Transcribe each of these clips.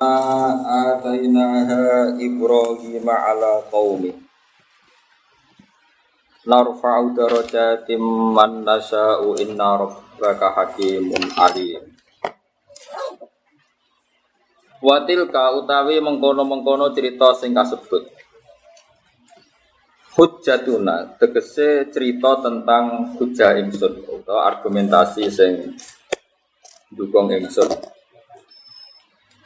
atainaha Ibrahim ala qaumi. Narfa'u darajatim man nasa'u inna rabbaka hakimun alim. Watil ka utawi mengkono-mengkono cerita sing kasebut. Hujjatuna tegese cerita tentang hujjah ingsun atau argumentasi sing dukung ingsun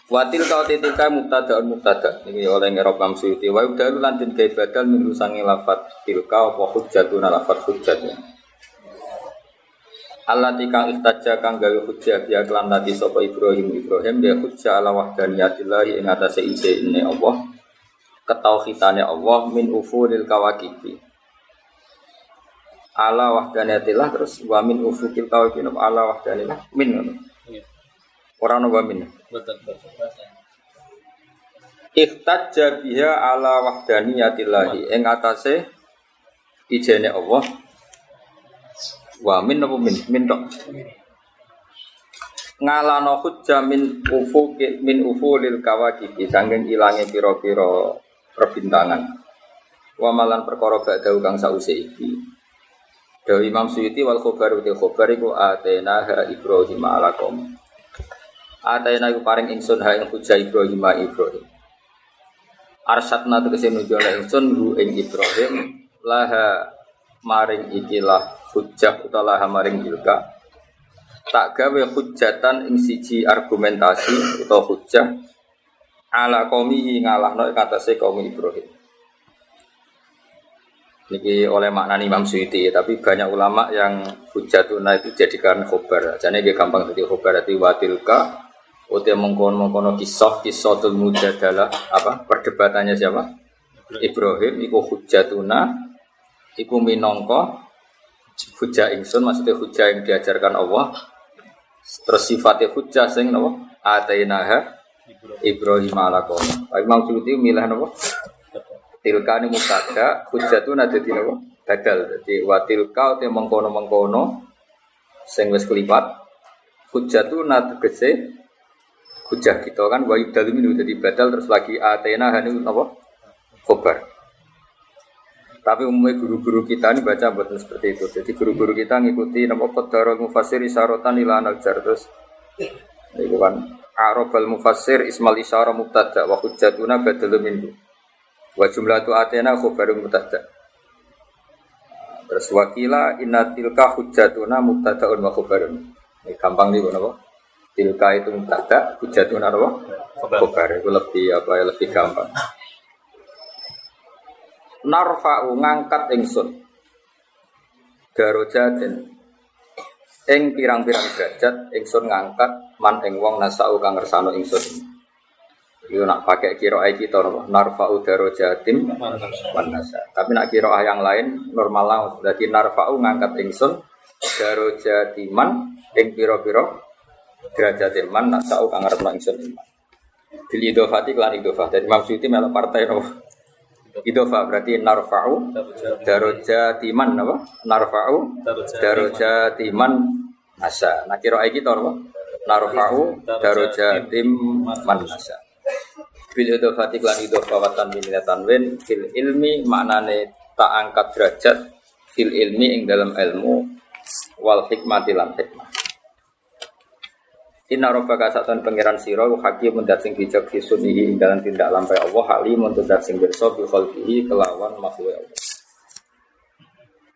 Watil kau titika mubtada mubtada ini oleh ngerok Imam Suyuti wa udalu lantin kai badal min sangi lafat tilka apa hujjatuna lafat hujjatnya. Allah tika ikhtaja kang gawe hujjah dia kelan tadi sapa Ibrahim. Ibrahim dia hujjah ala wahdaniyatillah ing atase ise ini Allah ketauhidane Allah min ufulil kawakibi. Ala wahdaniyatillah terus wa min ufukil kawakibi ala wahdaniyatillah min Orang nopo min. Betul. Ikhtajja biha ala wahdaniyatillahi ing atase ijene Allah. Wa min nopo min? Min tok. Ngalano hujjah min ufu min ufulil kawakib sanging ilange pira-pira perbintangan. Wa malan perkara badhe kang sause iki. Dawi Imam Suyuti wal khobar uti khobar iku atena ha Ibrahim ala qaum. Atayna iku paring ingsun ha ing hujah Ibrahim Ibrahim. Arsatna tegese nuju ingsun hu ing Ibrahim laha maring ikilah hujah utawa maring ilka. Tak gawe hujatan ing siji argumentasi utawa hujah ala qaumi ngalahno ing atase kaum Ibrahim. Niki oleh makna Imam Suyuti, tapi banyak ulama yang hujatuna itu jadikan khobar. Jadi gampang jadi khobar, jadi watilka Utia mengkono mengkono kisah kisah tul mujadalah apa perdebatannya siapa? Ibrahim iku hujatuna iku minongko hujah ingsun maksudnya hujah yang diajarkan Allah terus sifatnya hujah sing napa atainaha Ibrahim ala qaum. Imam Suyuti milah napa? Tilka ni mutada hujatuna dadi napa? Badal dadi wa tilka utia mengkono-mengkono sing wis kelipat hujatuna tegese hujah kita kan wa yudal minu jadi badal terus lagi atena hanu apa? Khobar. Tapi umumnya guru-guru kita ini baca buatan seperti itu. Jadi guru-guru kita ngikuti nama qadarul mufassir isyarotan ila najar terus. Itu kan arabal mufassir ismal isyara mubtada wa hujjatuna badal minhu. Wa jumlah tu atena khobarul mubtada. Terus wakila inna tilka hujjatuna mubtadaun wa khobarun. Ini gampang nih kenapa tilka itu mubtada hujatun apa? Khobar. Itu lebih apa ya lebih gampang. Narfa'u ngangkat ingsun. Darojatin ing pirang-pirang derajat ingsun ngangkat man ing wong nasau kang ngersano ingsun. Itu nak pakai kira kita narfa'u darojatim man nasa. Tapi nak kira yang lain normal lah. Jadi narfa'u ngangkat ingsun darojatiman ing piro-piro derajat nak tahu kang ngarep ingsun iman. Bil idofati kelan idofah. Jadi maksudnya melok partai no. Idofah berarti narfa'u darajatiman apa? Narfa'u darajatiman nasa. Nah kira iki to apa? Narfa'u darajatiman nasa. Bil idofati kelan idofah watan minatan wen fil ilmi maknane tak angkat derajat fil ilmi ing dalam ilmu wal hikmati lan. Inna rabbaka satan pangeran sira hakim dat sing bijak fi ing dalam tindak lampai Allah halim dat sing berso bi khalqihi kelawan makhluk Allah.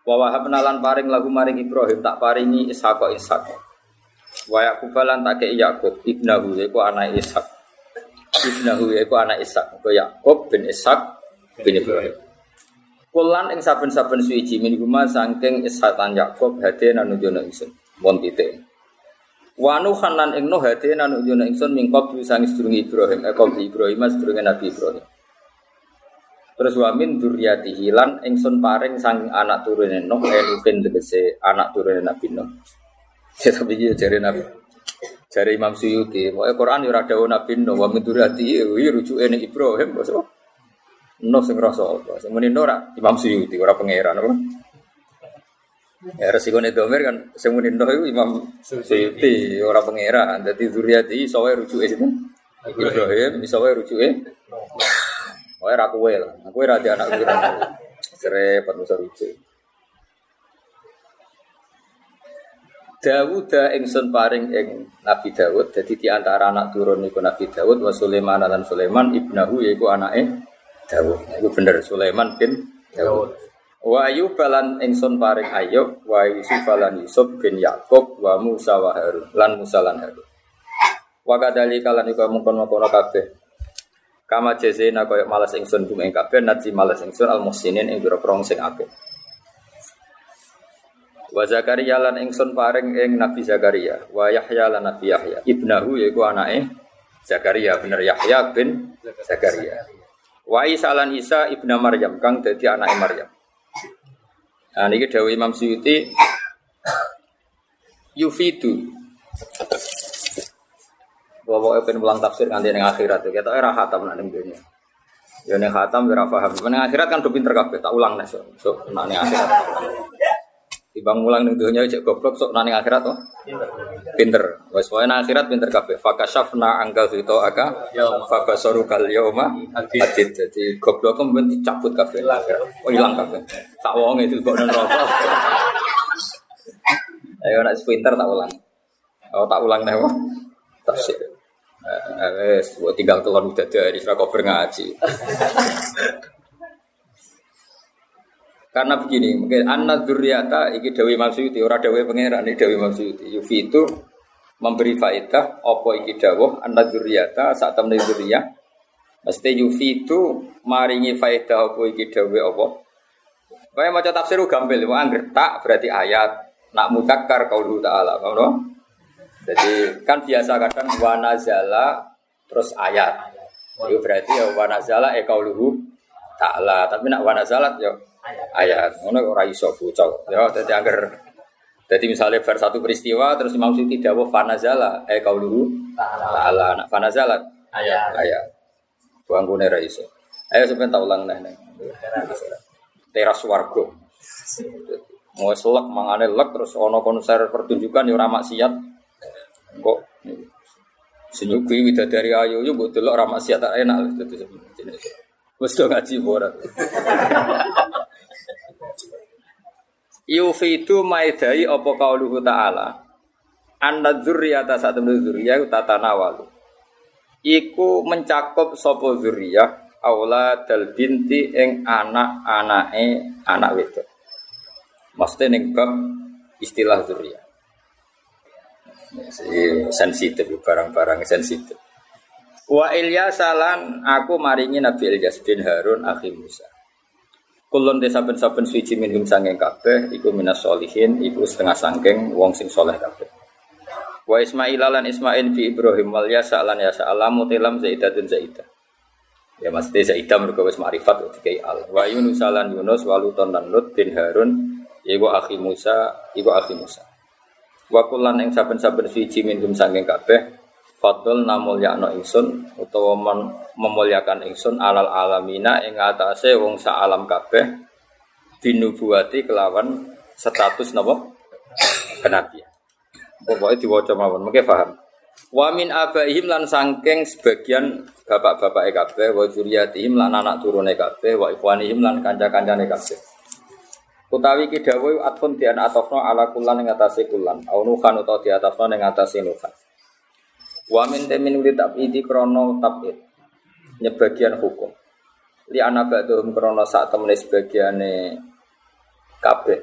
Wa wahabna lan paring lagu maring Ibrahim tak paringi Ishaq Ishaq. Wa Yaqub lan tak kei Yaqub ibnahu yaiku anak Ishaq. Ibnahu yaiku anak Ishaq. Ko Yaqub bin Ishaq bin Ibrahim. Kulan ing saben-saben suci min guma saking Ishaq lan Yaqub hade nanujono ingsun. Mon titik. Wanu khanan ing Nuh hati nanu jono ingsun mingkop sang sedurung Ibrahim eh kop Ibrahim sedurunge Nabi Ibrahim. Terus wamin duryati hilan ingsun paring sang anak turune Nuh enufin tegese anak turune Nabi Nuh. Ya tapi dia jari Nabi. Jari Imam Suyuti, pokoknya Quran ya rada Nabi Nuh wa min duryati ya rujuke ning Ibrahim bos. Nuh sing rasa apa? Sing ora Imam Suyuti ora pangeran apa? Ya resiko nih domer kan semunin doh itu Imam Suyuti orang pangeran. Jadi zuriati soalnya rujuk itu Ibrahim bisa wae rujuke. Wae ra kowe lah. Aku ora di anak kira. Serepet mesti rujuk. Dawud ingsun paring ing Nabi Dawud jadi di antara anak turun iku Nabi Dawud wa Sulaiman dan Sulaiman ibnahu yaiku anake Dawud. Nah, iku bener Sulaiman bin Dawud. Wa Ayub lan ingsun paring Ayub wa Yusuf lan Yusuf bin Yakub wa Musa wa Harun lan Musa lan Harun. Wa kadali kalan iku mungkon-mungkon kabeh. Kama jazena koyo malas ingsun kum ing kabeh naji malas ingsun al muhsinin ing biro sing apik. Wa Zakaria lan ingsun paring ing Nabi Zakaria, wa Yahya lan Nabi Yahya. Ibnahu yaiku anake Zakaria, bener Yahya bin Zakaria. Wa Isa lan Isa ibna Maryam kang dadi anake Maryam. Nah niki dawuh Imam Suyuti yufidu. Bawa pengen pulang tafsir nganti ning akhirat. Kita era khatam nak dunia. Ya ning khatam ora akhirat kan do pinter kabeh, tak ulang nih so, so akhirat. Dibang mulang ning dunia cek goblok sok nang akhirat to. Pinter. Wes pokoke nang akhirat pinter kabeh. Fakashafna angkal fito aka fakasaru kal yauma hadid. Dadi goblok kok ben dicabut kabeh. Oh ilang kabeh. Sak wonge itu nang rokok. Ayo nak pinter tak ulang. Oh tak ulang apa? Tafsir. Eh, wes tinggal kelon udah dari cover ngaji. Karena begini, mungkin anak duriata iki Dewi Maksudi, ora Dewi Pangeran ini Dewi Maksudi. Yufi itu memberi faedah opo iki dawuh anak duriata saat temen duriyah. Mesti Yufi itu maringi faedah opo iki dawuh opo. Kaya maca tafsir gampil, mau angger tak berarti ayat. Nak mutakar kaulu ta'ala, ngono. Jadi kan biasa kadang wanazala terus ayat. Itu berarti ya wanazala e kauluhu ta'ala. Tapi nak wanazalat ya ayat. Ngono ora iso bocah. Ya dadi angger. Jadi misalnya bar satu peristiwa terus Imam Siti dawuh fanazala eh dulu ta'ala. Nak fanazala. Ayat. Ayat. Bangkune ra iso. Ayo sampeyan tak ulang neh teras warga. Mau selek mangane lek terus ono konser pertunjukan ya ora maksiat. Kok senyuki widadari ayu yo mbok delok ora maksiat tak enak. Wis do ngaji ora Yufidu maidai apa kauluhu ta'ala? Dzurriyata saat temen dzurriyah tatanawalu Iku mencakup sopo dzurriyah? Aula dal binti ing anak anake anak wedok. Maksudnya ning bab istilah dzurriyah. Sensitif barang-barang sensitif. Wa Ilyas salan aku maringi Nabi Ilyas bin Harun akhi Musa Kulon desa saben-saben suci minhum sangking kabeh iku minas solihin iku setengah sangking wong sing soleh kabeh. Wa Ismail lan Ismail bi Ibrahim wal yasa lan yasa alamu tilam zaidatun zaidah. Ya mesti zaidah mergo wis ma'rifat dikai al. Wa Yunus lan Yunus waluton lan Lut bin Harun iku akhi Musa iku akhi Musa. Wa kulan ing saben-saben suci minhum sangking kabeh Fadl namul yakno ingsun utawa memuliakan ingsun alal alamina ing atase wong sa alam kabeh binubuati kelawan status napa kenabian. Pokoke diwaca mawon, mengke paham. Wa min abaihim lan sangking sebagian bapak-bapak kabeh wa zuriyatihim lan anak turune kabeh wa ikhwanihim lan kanca-kancane kabeh. Utawi ki dawuh atfun di atafna ala kullan ing atase kullan, au nuhan di atafna ing atase nuhan. Wa min temin uli tabidi krono tabid nyebagian hukum. Li anak ba'dhum krono saat temene sebagiane kabeh.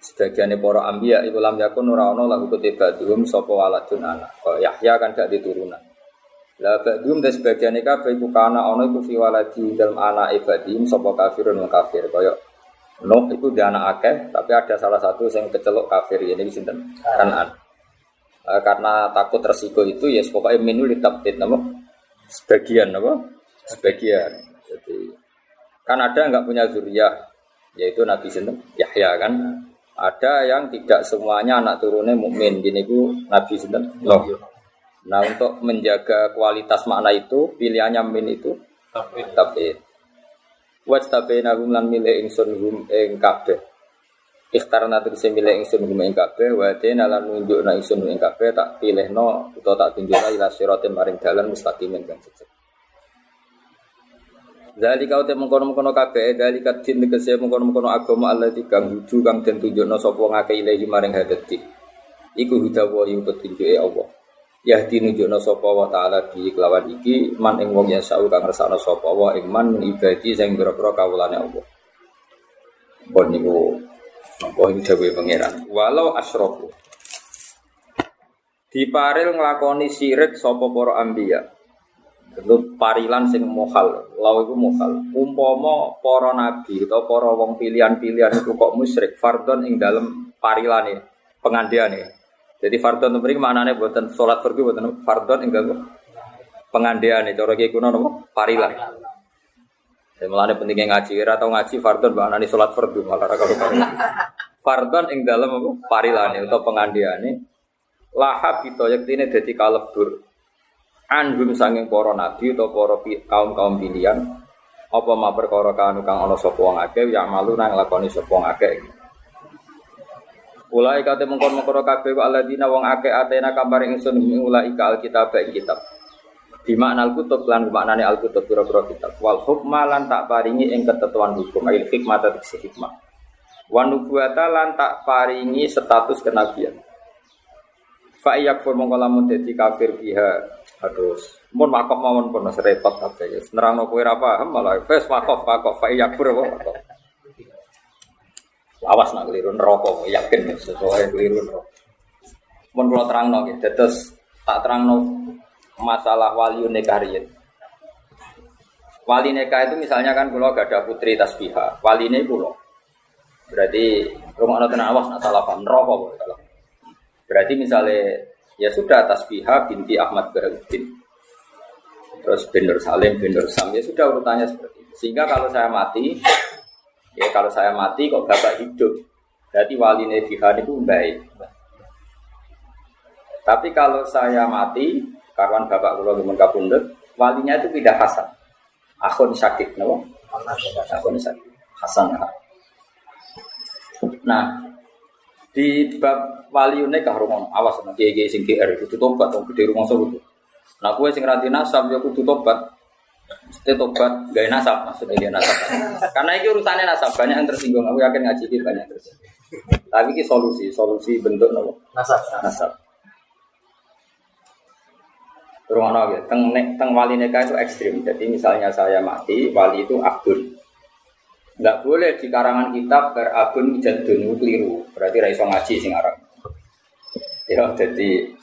Sebagiane para anbiya iku lam yakun ora ana lahu kutibaduhum sapa waladun anak. Kaya Yahya kan gak diturunan. Lah ba'dhum te sebagiane kabeh iku kana ana iku fi dalem anak ibadihim sapa kafirun kafir kaya Nuh itu dia anak akeh, tapi ada salah satu yang kecelok kafir ini sinten kanan. Uh, karena takut resiko itu ya pokoknya minu ditabdid nama sebagian nama sebagian. Jadi kan ada nggak punya zuriyah yaitu Nabi Sinten Yahya kan? Ada yang tidak semuanya anak turunnya mukmin gini bu Nabi Sinten. Loh nah untuk menjaga kualitas makna itu pilihannya min itu tabdid Wajtabena hum lan milih ingsun hum ing kabeh Ikhtarna tegese milih ingsun hum ing kabeh wa dene lan nunjukna ingsun ing kabeh tak pilihno utawa tak tunjukna ila siratin maring dalan mustaqimin kang cecek. Dari kau temu mengkono mengkono kabeh, dari kadin tegese mengkono mengkono agama Allah di kang hudu kang den tunjukno sapa ngake ilahi maring hadati. Iku hudawa ing petunjuke Allah. Yahdi nunjukno sapa wa taala di kelawan iki man ing wong yasau kang ngersakno sapa wa ing man ibadi sing pira-pira kawulane Allah. Bon niku Oh ini dawe pangeran. Walau asrofu. Diparil nglakoni sirik sapa para ambiya. Tentu parilan sing mohal, lau iku mohal. Umpama para nabi atau wong pilihan-pilihan itu kok musyrik fardon ing dalem parilane, pengandiane. Jadi fardon mriki maknane buatan salat fardu buatan fardon ing dalem pengandiane cara kiye kuno napa? Parilan. Ya mulane pentingnya ngaji, ora tau ngaji fardon maknane salat fardu malah ra karo Fardon ing dalam apa? Parilane atau pengandiane. Lahab itu yektine dadi kalebur. Anhum sanging para nabi atau para kaum-kaum pilihan. Apa ma perkara kanu kang ana sapa wong akeh ya malu nang lakoni sapa wong akeh. Ulai kate mengkon-mengkon kabeh wa alladzina wong akeh atena kabaring ingsun ulai ka alkitab kitab. Di makna al-kutub lan maknane al-kutub pira-pira kitab. Wal hukma lan tak paringi ing ketentuan hukum ayil hikmah tegese hikmah. Wanubuata lan tak paringi status kenabian. Fa iyak fur mongko lamun dadi kafir biha. Aduh, mun makof mawon pun repot kabeh. Nerangno kowe ora paham malah wis makof makof fa iyak fur apa. Lawas nak keliru neraka yakin sesuai keliru neraka. Mun kula terangno nggih, dados tak terangno masalah wali nikah riyen. Wali nikah itu misalnya kan kalau gak ada putri tasbihah, wali ini pulau. Berarti rumah nonton awas nak salah paham neraka kalau. Berarti misalnya ya sudah tasbihah binti Ahmad Baharudin. Terus bin Salim, bin Sam ya sudah urutannya seperti itu. Sehingga kalau saya mati, ya kalau saya mati kok bapak hidup, berarti wali Nebihan itu baik. Tapi kalau saya mati, karwan bapak kulo di kabundut, walinya itu tidak Hasan. Akhun sakit, no? Akhun sakit. Hasan. Nah, di bab wali kah rumah awas nanti kiai sing GR itu tobat dong gede rumah itu. Nah, gue sing ranti nasab ya kudu tobat. Mesti tobat gaya nasab maksudnya dia nasab. Karena ini urusannya nasab banyak yang tersinggung. Aku yakin ngaji ini banyak yang tersinggung. Tapi ini solusi, solusi bentuk nopo. Nasab. Nasab. Rumah nabi, teng teng wali nikah itu ekstrim. Jadi misalnya saya mati, wali itu akun. Enggak boleh di karangan kitab berabun jadun keliru. Berarti ra iso ngaji sing aran. Ya jadi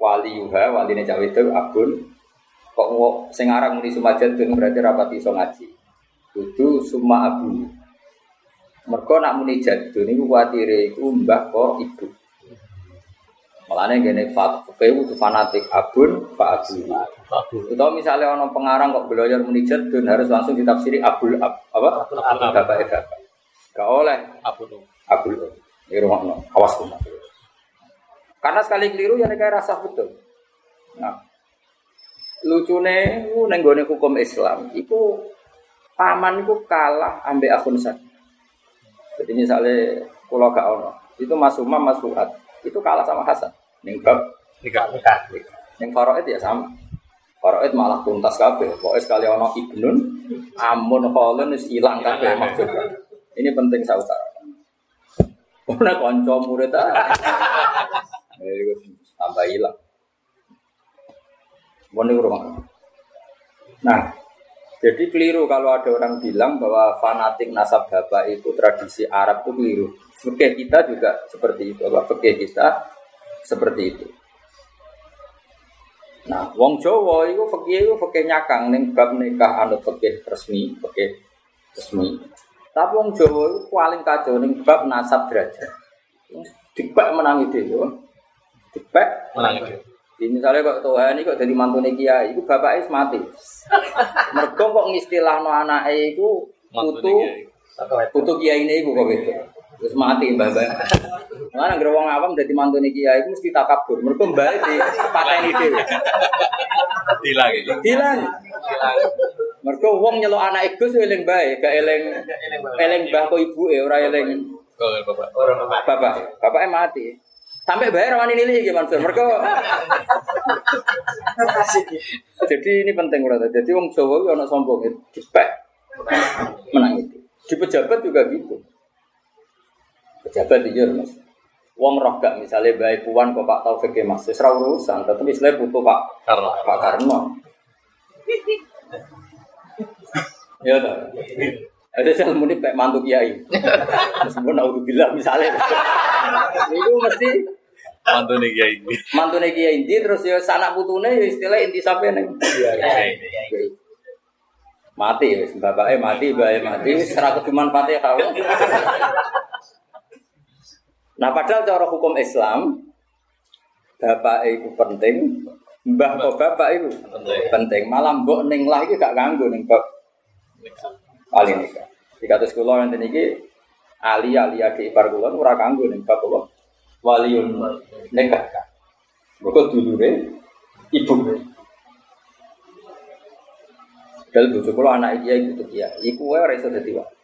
wali yuha, wali cawe itu abun kok mau sing aran muni sumajadun berarti rapat iso ngaji. Itu summa abu. Mereka nak muni jadun iku kuwatire iku mbah kok ibu. Malahnya gini, fakih itu fanatik abun, fa abu. Itu misalnya orang pengarang kok belajar munijat dan harus langsung ditafsiri abul ab, apa? Bapak itu Gak oleh. Abul. Abul. Ini rumah no. Awas tuh. Karena sekali keliru ya negara rasa betul. Nah, lucune nenggone hukum Islam, itu paman itu kalah ambek akun sakit. Jadi misalnya kalau gak ono, itu Mas Umar, Mas Fuad, itu kalah sama Hasan. Ning bab nikah nikah. Ning faraid ya sama. Faraid malah tuntas kabeh. Pokoke sekali ono ibnun amun kholun wis ilang kabeh maksudnya. Ini penting saya utarakan. Ora kanca murid ah. tambah hilang. Mau rumah. Nah, jadi keliru kalau ada orang bilang bahwa fanatik nasab bapak itu tradisi Arab itu keliru. Fikih kita juga seperti itu. Fikih kita seperti itu. Nah, wong Jawa itu fakih itu fakih nyakang ning bab nikah anut fakih resmi, fakih resmi. Tapi wong Jawa itu paling kacau ning bab nasab derajat. Dipek menangi dhewe. Dipek menangi dhewe. Di misalnya kok Tuhan ini kok jadi mantu kiai, itu bapaknya mati. Mereka kok ngistilah no anak itu putu, putu kiai ini kok gitu. Terus mati mbak mbak. Mana nggak wong awam jadi mantu nih kiai itu mesti takabur. Mereka mbak di pakai ini dewi. Hilang gitu. Hilang. Mereka wong nyelok anak itu sih eleng baik, gak eleng eleng mbah kok ibu eh orang eleng Oh, bapak. Orang bapak. Bapak, bapaknya mati. Sampai bayar rawani nilai gimana Mansur? Mereka jadi ini penting berarti. Jadi wong Jawa itu anak sombong itu cepet menang itu. Di pejabat juga gitu. Pejabat iya mas. Wong roh gak misalnya baik puan kok Pak Taufik ya, mas, serah urusan, tetap istilahnya butuh Pak Karena. Pak Karno. Ya toh. Ada saya muni kayak mantu kiai. Meskipun aku bilang misalnya, itu mesti Mantu nih kiai ini. mantu kiai inti terus ya sanak putune ya istilah inti sampai neng. Mati ya, bapaknya mati, bapaknya mati, serah keduman fatih kau. Nah padahal cara hukum Islam, bapak itu penting, mbah kok bapak itu penting. Malah mbok ning lah iki gak ganggu ning bab paling nikah. Di kados kula nanti niki ali ali adik ipar kula ora kanggo ning bab apa? Waliun nikah. Mergo dulure ibu. Dal bojo kula anak iki iku tuh ya. Iku wae ora iso dadi wali.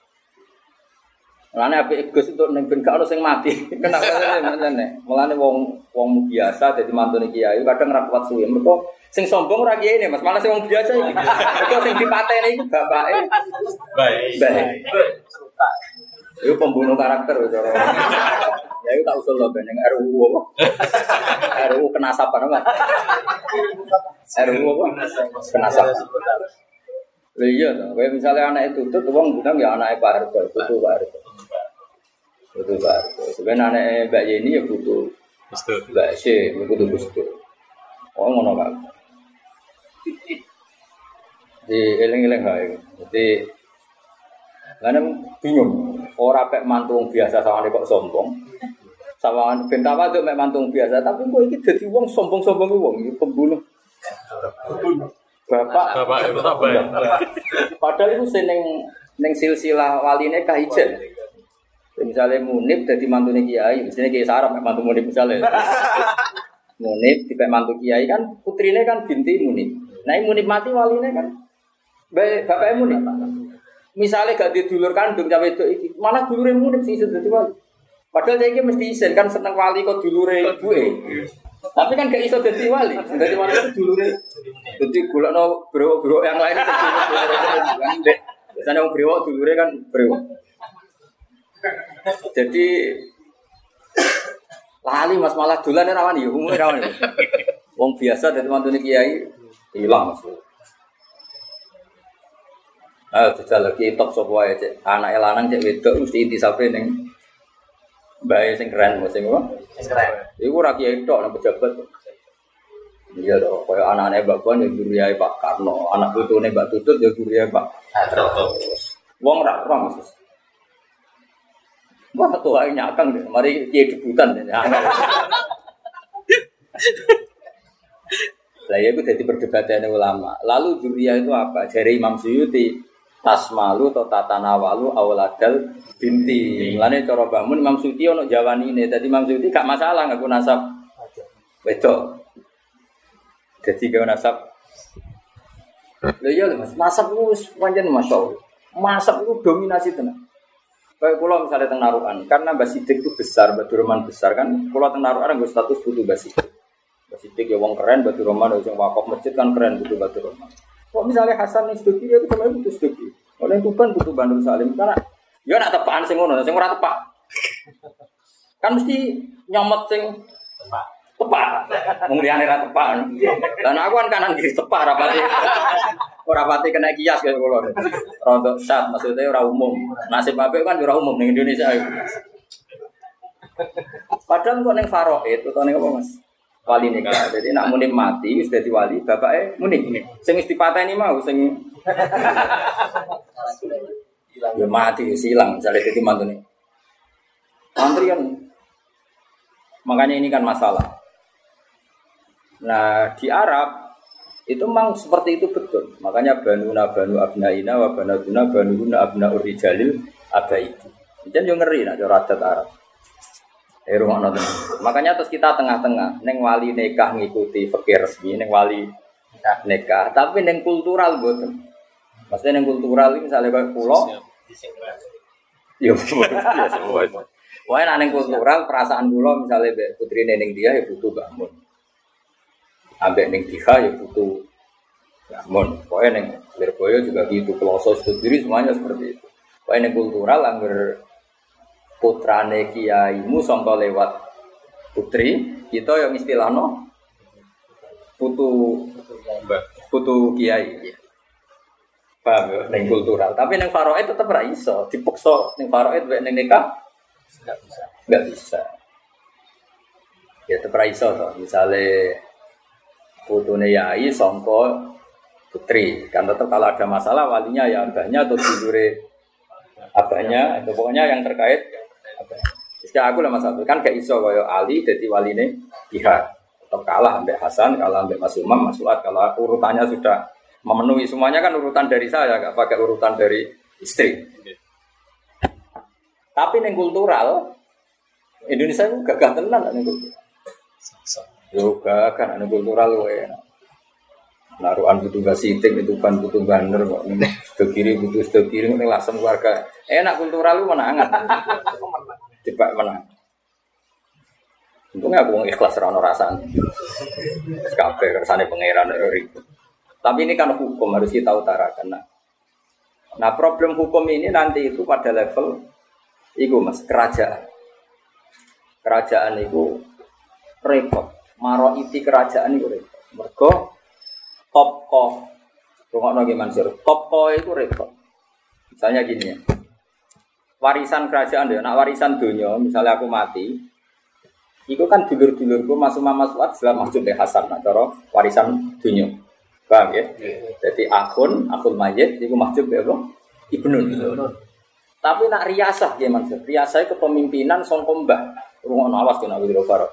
Mulane apik Gus untuk ning ben gak ono sing mati. Kenapa ngene? Mulane wong wong biasa dadi mantune kiai kadang ra kuat suwe. Mergo sing sombong ora kiai Mas, malah sing wong biasa iki. Mergo sing dipateni iku bapake Baik. baik. Itu pembunuh karakter cara. Ya itu tak usul lo ben ning RUU apa? RUU kenasapan apa? RUU apa? Kenasapan. Iya toh, kayak misalnya anak itu tuh wong bilang ya anak Pak Harto, butuh Pak Harto. Butuh Pak Harto. Sebenarnya anak Mbak Yeni ya butuh. Mbak Sy, ya butuh Gus Dur. Oh ngono kan. Di eling-eling hae. Jadi Karena bingung, orang pek mantung biasa sama kok sombong, sama bentawa tuh mek mantung biasa, tapi kok ini jadi wong sombong-sombong wong, ini pembunuh. Bapak, Bapak, bapak baik. Padahal itu seneng neng silsilah waline kahijen. Misalnya Munib jadi mantune kiai, misalnya kiai sarap mantu Munib misalnya. Munib tipe mantu kiai kan putrine kan binti Munib. Nah ini Munib mati waline kan baik bapaknya Munib. Misalnya gak didulur kandung cawe itu iki, malah dulure Munib sih sudah wali. Padahal saya mesti isen kan seneng wali kok dulure ibuke. Tapi kan gak iso dadi wali. Dadi wali itu dulure. Dadi golekno bro-bro yang lain itu kan. Biasanya wong brewok dulure kan brewok. Jadi lali Mas malah dolan rawan ya umumnya rawan ya. Wong biasa dari mantune kiai hilang Mas. Ah, jajal lagi top sapa wae cek. Anake lanang cek wedok mesti inti sampe ning bae sing keren sing apa? Iku ora kiai tok nang pejabat. Iya dong, kaya anak-anak Mbak Puan ya juriai Pak Karno, anak putune Mbak Tutut ya juriai Pak Wong ra ora Mas. Wah, tuh ae nyakang deh. Mari kiai debutan deh. Lah ya itu jadi perdebatan ulama. Lalu juria itu apa? Dari Imam Suyuti tasmalu atau tatanawalu awaladal binti. Mulane cara bangun Imam Suyuti ono jawani ini. Tadi Imam Suyuti gak masalah ngaku nasab wedok. Jadi gak nasab. Iya lho Mas, nasab wis pancen masyaallah. Nasab itu dominasi tenan. Kayak pulau misalnya teng Narukan, karena Mbak Sidik itu besar, Mbak Durman besar kan, pulau teng Narukan gue status butuh Mbak Sidik. Mbak Sidik ya wong keren, Mbak Durman yang wakaf masjid kan keren butuh Mbak Durman. Kok misalnya Hasan nih Stuki ya itu cuma butuh Stuki. Oleh Tuban butuh Bandung Salim karena ya nak tepaan sing ngono, sing ora tepak. Kan mesti nyomot sing tepak. Wong liyane ra tepak. Lah aku kan kanan kiri tepak ra pati. Ora pati kena kias kaya kula. Rontok sat maksudnya ora umum. Nasib apik kan ora umum ning Indonesia. Padahal kok ning faraid utawa ning apa Mas? Wali nikah. Jadi nak munim mati wis dadi wali, bapake munim. Sing wis dipateni mau sing ya mati silang misalnya jadi mantune. Mantri kan makanya ini kan masalah. Nah di Arab itu memang seperti itu betul. Makanya banuna banu abnaina wa banaduna banuna abna urijalil abaidi. Jadi yang ngeri nak adat Arab. Eh rumah nonton. Makanya terus kita tengah-tengah, neng wali nikah ngikuti fakir resmi, neng wali nikah, tapi neng kultural boten. Maksudnya neng kultural ini misalnya kayak pulau, ya biasa. Pokoknya nek kultural perasaan kula misalnya putri ning dia ya butuh bangun. Ambek ning dia ya butuh bangun. Pokoknya ning Lirboyo juga gitu, Peloso diri semuanya seperti itu. Pokoknya ning kultural angger putrane kiaimu sangka lewat putri, kita yang istilahno putu putu kiai. Paham ya, ning kultural. Tapi ning faraid tetep ra iso, dipaksa ning faraid nek ning nikah Nggak bisa. Nggak bisa. Ya tetap iso toh. Misalnya putune yai songko putri. Kan tetap kalau ada masalah walinya ya abahnya atau tidure abahnya. Itu pokoknya yang terkait Jika aku lah masalah kan kayak iso kaya Ali jadi waline pihak atau kalah ambek Hasan, kalah ambek Mas Umam, Mas Suat kalau urutannya sudah memenuhi semuanya kan urutan dari saya, nggak pakai urutan dari istri. Tapi neng kultural Indonesia itu gagah tenan neng kultural. Yo gagah neng kultural wae. Naruhan butuh basiting itu kan butuh banner kok. Sedo kiri butuh sedo kiri ning lasem keluarga. Enak kultural lu menangan. Coba menang. Untungnya aku ikhlas rano rasanya. Kabeh kersane pangeran ribut. Tapi ini kan hukum harus kita utarakan. Nah, nah problem hukum ini nanti itu pada level Iku mas kerajaan. Kerajaan itu repot. Maro iti kerajaan itu repot. Mergo topko. Rumah nabi Mansur. Topko itu repot. Misalnya gini ya. Warisan kerajaan deh, nak warisan dunia, misalnya aku mati, itu kan dulur-dulurku masuk mama suat setelah maksud deh Hasan, nah cara warisan dunia. Paham ya? Jadi akun, akun mayit, itu maksud deh apa? Ibnun. Tapi nak riasah ya Mansur. Riasah kepemimpinan songkomba. Rumah awas kena Abdul Farok.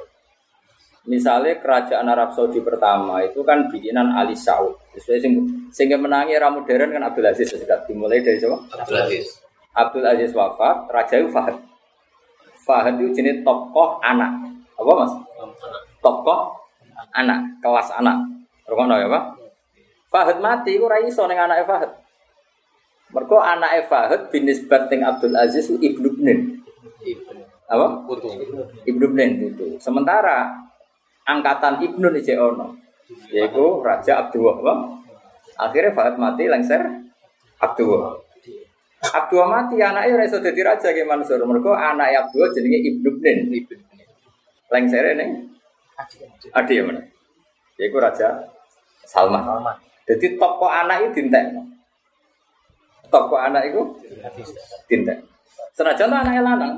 Misalnya kerajaan Arab Saudi pertama itu kan bikinan Ali Saud. Sehingga menangi era modern kan Abdul Aziz sudah dimulai dari siapa? Abdul Aziz. Abdul Aziz wafat, Raja itu Fahad. Fahad itu jenis tokoh anak. Apa mas? Tokoh anak, kelas anak. Rumah ya pak? Fahad mati, itu raiso dengan anak Fahad. Mergo anak Fahad bin Nisbat Abdul Aziz Ibnu Bnen. Apa? Putu. Ibnu Bnen itu. Sementara angkatan Ibnu ini ono. Yaitu Raja Abdul apa? Akhirnya Fahad mati lengser Abdul. Abdul mati anaknya reso jadi raja ke Mansur. Mergo anak Abdul jenenge Ibnu Bnen. Lengser ini Adi ya mana? Yaitu Raja Salman. Jadi tokoh anak itu dintek toko anak itu tinta. Senajan anaknya lanang.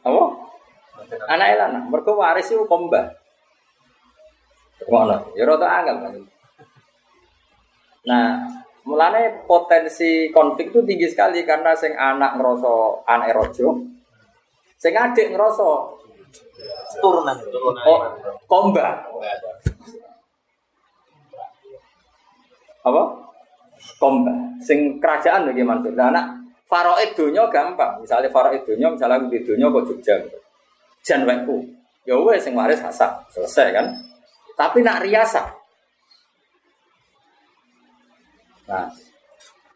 Apa? Anaknya lanang. Mereka waris itu komba. Mana? Ya rada angel kan. Nah, mulane potensi konflik itu tinggi sekali karena sing anak ngerasa anak rojo, sing adik ngerasa turunan oh, komba apa? Komba. Sing kerajaan maksud. Nah, anak faraid dunia gampang. Misalnya faraid dunia, misalnya aku di dunia kok Jogja. Jan wekku. Ya wes sing waris Hasan. Selesai kan? Tapi nak riasa. Nah,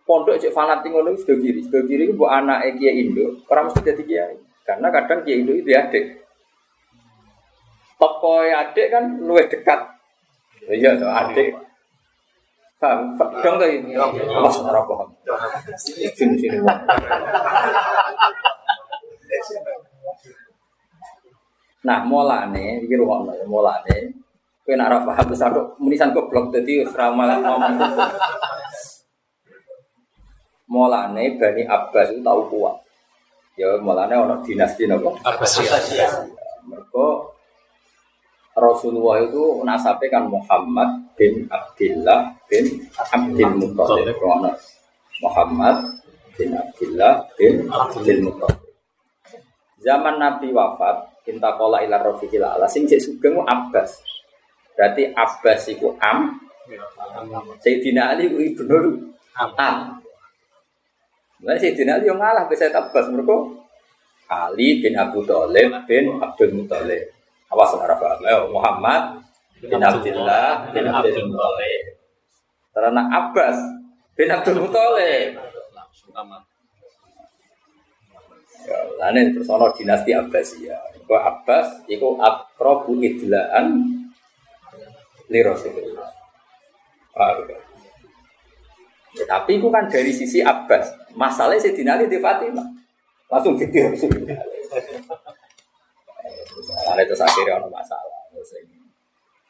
pondok cek fanatik ngono sudah kiri, sudah kiri bu anak Kiai Indo, orang mesti jadi Kiai. Karena kadang Kiai Indo itu adik. Tokoh adik kan luwih dekat. Iya, adik Paham? Dong tuh ini. Ora paham. Sini sini. Nah, mulane iki rumakno ya mulane kowe nek ora paham terus aku munisan goblok dadi wis ra malah ngomong. Mulane Bani Abbas itu tahu kuat. Ya mulane ana dinasti napa? Abbasiyah. Mergo Rasulullah itu nasabnya kan Muhammad bin Abdullah bin Abdul Muttalib. Muhammad bin Abdullah bin Abdul Muttalib. Zaman Nabi wafat, kita kola ilar rofiqil ala sing cek sugeng Abbas. Berarti Abbas itu Am. Sayyidina Ali itu ibnu Am. Nah, Sayyidina Ali yang ngalah bisa Abbas mereka Ali bin Abu Thalib bin Abdul Muttalib. Awas ora paham. Muhammad bin Abdullah bin Abdul Muthalib. Karena Abbas bin Abdul Muthalib. Ya, lane terus ana dinasti Abbasiyah. Kok Abbas iku akrabu idlaan li Rasulullah. Paham ya? Ya, tapi itu kan dari sisi Abbas. Masalahnya Sayyidina Ali di Fatimah. Langsung jadi Rasulullah. Karena itu akhirnya ada masalah.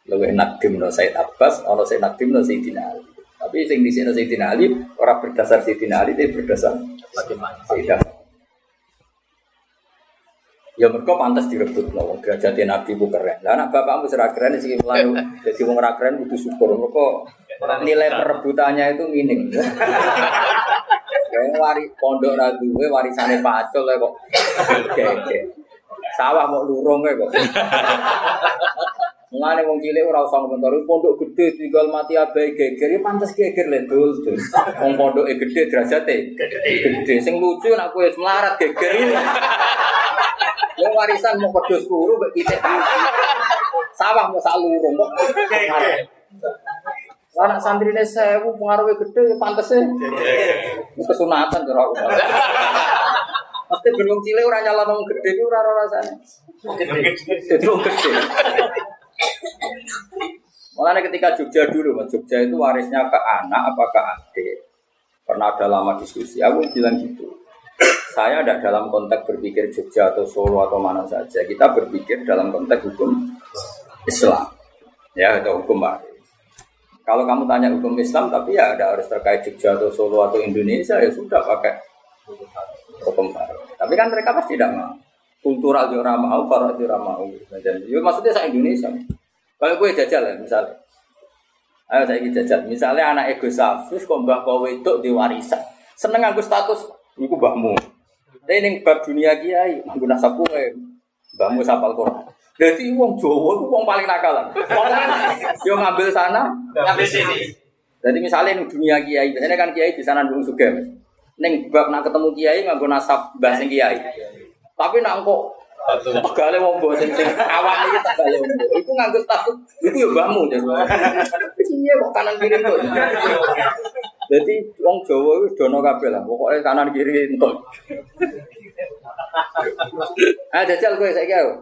Lebih nadim no Said Abbas, ono Said nadim no Sayyidina Ali. Tapi sing di sini Sayyidina Ali orang berdasar Sayyidina Ali, tapi berdasar Bagaimana? Sayyidina Ya mereka pantas direbut loh, derajatnya Nabi itu keren. Lah anak bapakmu serah keren sih mulai jadi wong ora keren butuh syukur. Mereka nilai perebutannya itu minim. Kayak wari pondok ra duwe warisane pacul kok. Oke, Sawah mau lurung kok. Mulane wong cilik ora usah komentar pondok gede tinggal mati abai geger ya pantes geger le dul dul. Wong pondoke gede derajate gede. Sing lucu nek kowe melarat geger. Wong warisan mau pedus kuru mbek pitik. Sawah mau sak lurung kok. Anak santrine sewu pengaruhnya gede ya pantese. Ini kesunatan cara aku. Pasti belum cilik ora nyala wong gede ku ora rasane. Jadi wong gede. Mulanya ketika Jogja dulu, Mas Jogja itu warisnya ke anak apa ke adik. Pernah ada lama diskusi, aku bilang gitu. Saya tidak dalam konteks berpikir Jogja atau Solo atau mana saja. Kita berpikir dalam konteks hukum Islam. Ya, atau hukum waris. Kalau kamu tanya hukum Islam, tapi ya ada harus terkait Jogja atau Solo atau Indonesia, ya sudah pakai hukum waris. Tapi kan mereka pasti tidak mau. Kultural juga mau, farok juga mau. Dan, ya, maksudnya saya Indonesia. Kalau gue jajal ya, misalnya. Ayo saya jajal. Misalnya anak ego safus, kok mbah kowe itu di warisan. Seneng aku status, iku mbahmu. Tapi ini bab dunia kiai, aku nasab kowe. Mbahmu sapal Quran. Jadi wong Jawa itu wong paling nakalan. Yo ngambil sana, Ngambil sini. jadi misalnya di dunia kiai, biasanya kan kiai di sana dulu juga. Neng bab nak ketemu kiai nganggo nasab mbah sing kiai. Tapi nak kok tegale wong mbok sing sing awak iki tegale wong mbok. Iku nganggo status iku ya mbahmu. Iya kok kanan kiri tuh. Jadi wong Jawa itu dono kabeh lah. Pokoknya kanan kiri entuk. Ah jajal kowe saiki ayo.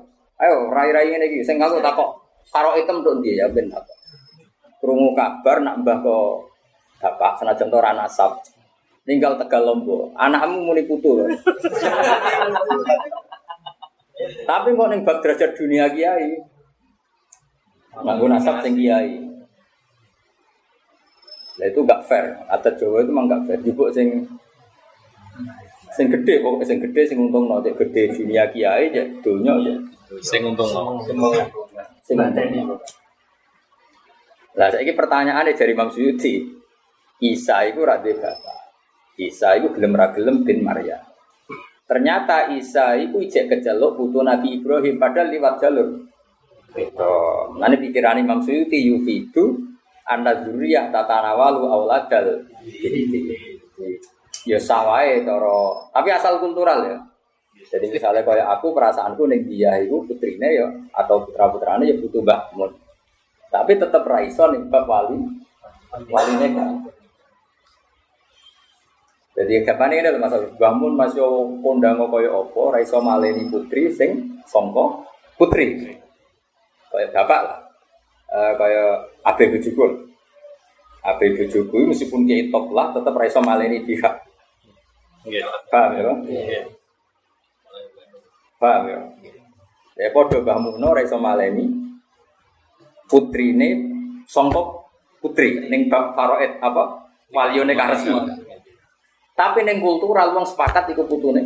Ayo rai-rai ngene iki sing aku takok karo item tok ndi ya ben takok. Krungu kabar nak mbah kok bapak senajan ora nasab. Ninggal Tegal Lombok. Anakmu muni putu. Tapi kok ning bab derajat dunia kiai. Nganggo nasab sing kiai. Lah itu gak fair. Adat Jawa itu memang gak fair. Jupuk sing sing gede pokoknya sing gede sing untung no cek gede dunia kiai ya dunia ya Sing untung no. sing untung. Lah saiki pertanyaane dari Imam Suyuti. Isa itu ra duwe bapak. Isa itu gelem ra gelem bin Maryam. Ternyata Isa itu ijek keceluk putu Nabi Ibrahim padahal liwat jalur. Itu. Nanti pikiran Imam Suyuti yufidu anda zuriyah tatanawalu auladal. Jadi ya sawae toro. Tapi asal kultural ya. Jadi misalnya kayak aku perasaanku neng dia itu putrine ya atau putra putrane ya butuh mbah mun. Tapi tetap raiso nih bab wali wali kan. Jadi kapan ini adalah masalah. Bangun masih kondang kaya opo raiso maleni putri sing songko putri. Kayak bapak lah. Eh kayak abe bujukul abe bujuku meskipun dia top lah tetap raiso maleni pihak. Nggih. paham ya? Nggih. paham ya? Ya podo Mbah Muno raiso maleni putrine songko putri ning bab faroet apa? Walione karesmi tapi ning kultural wong sepakat iku putune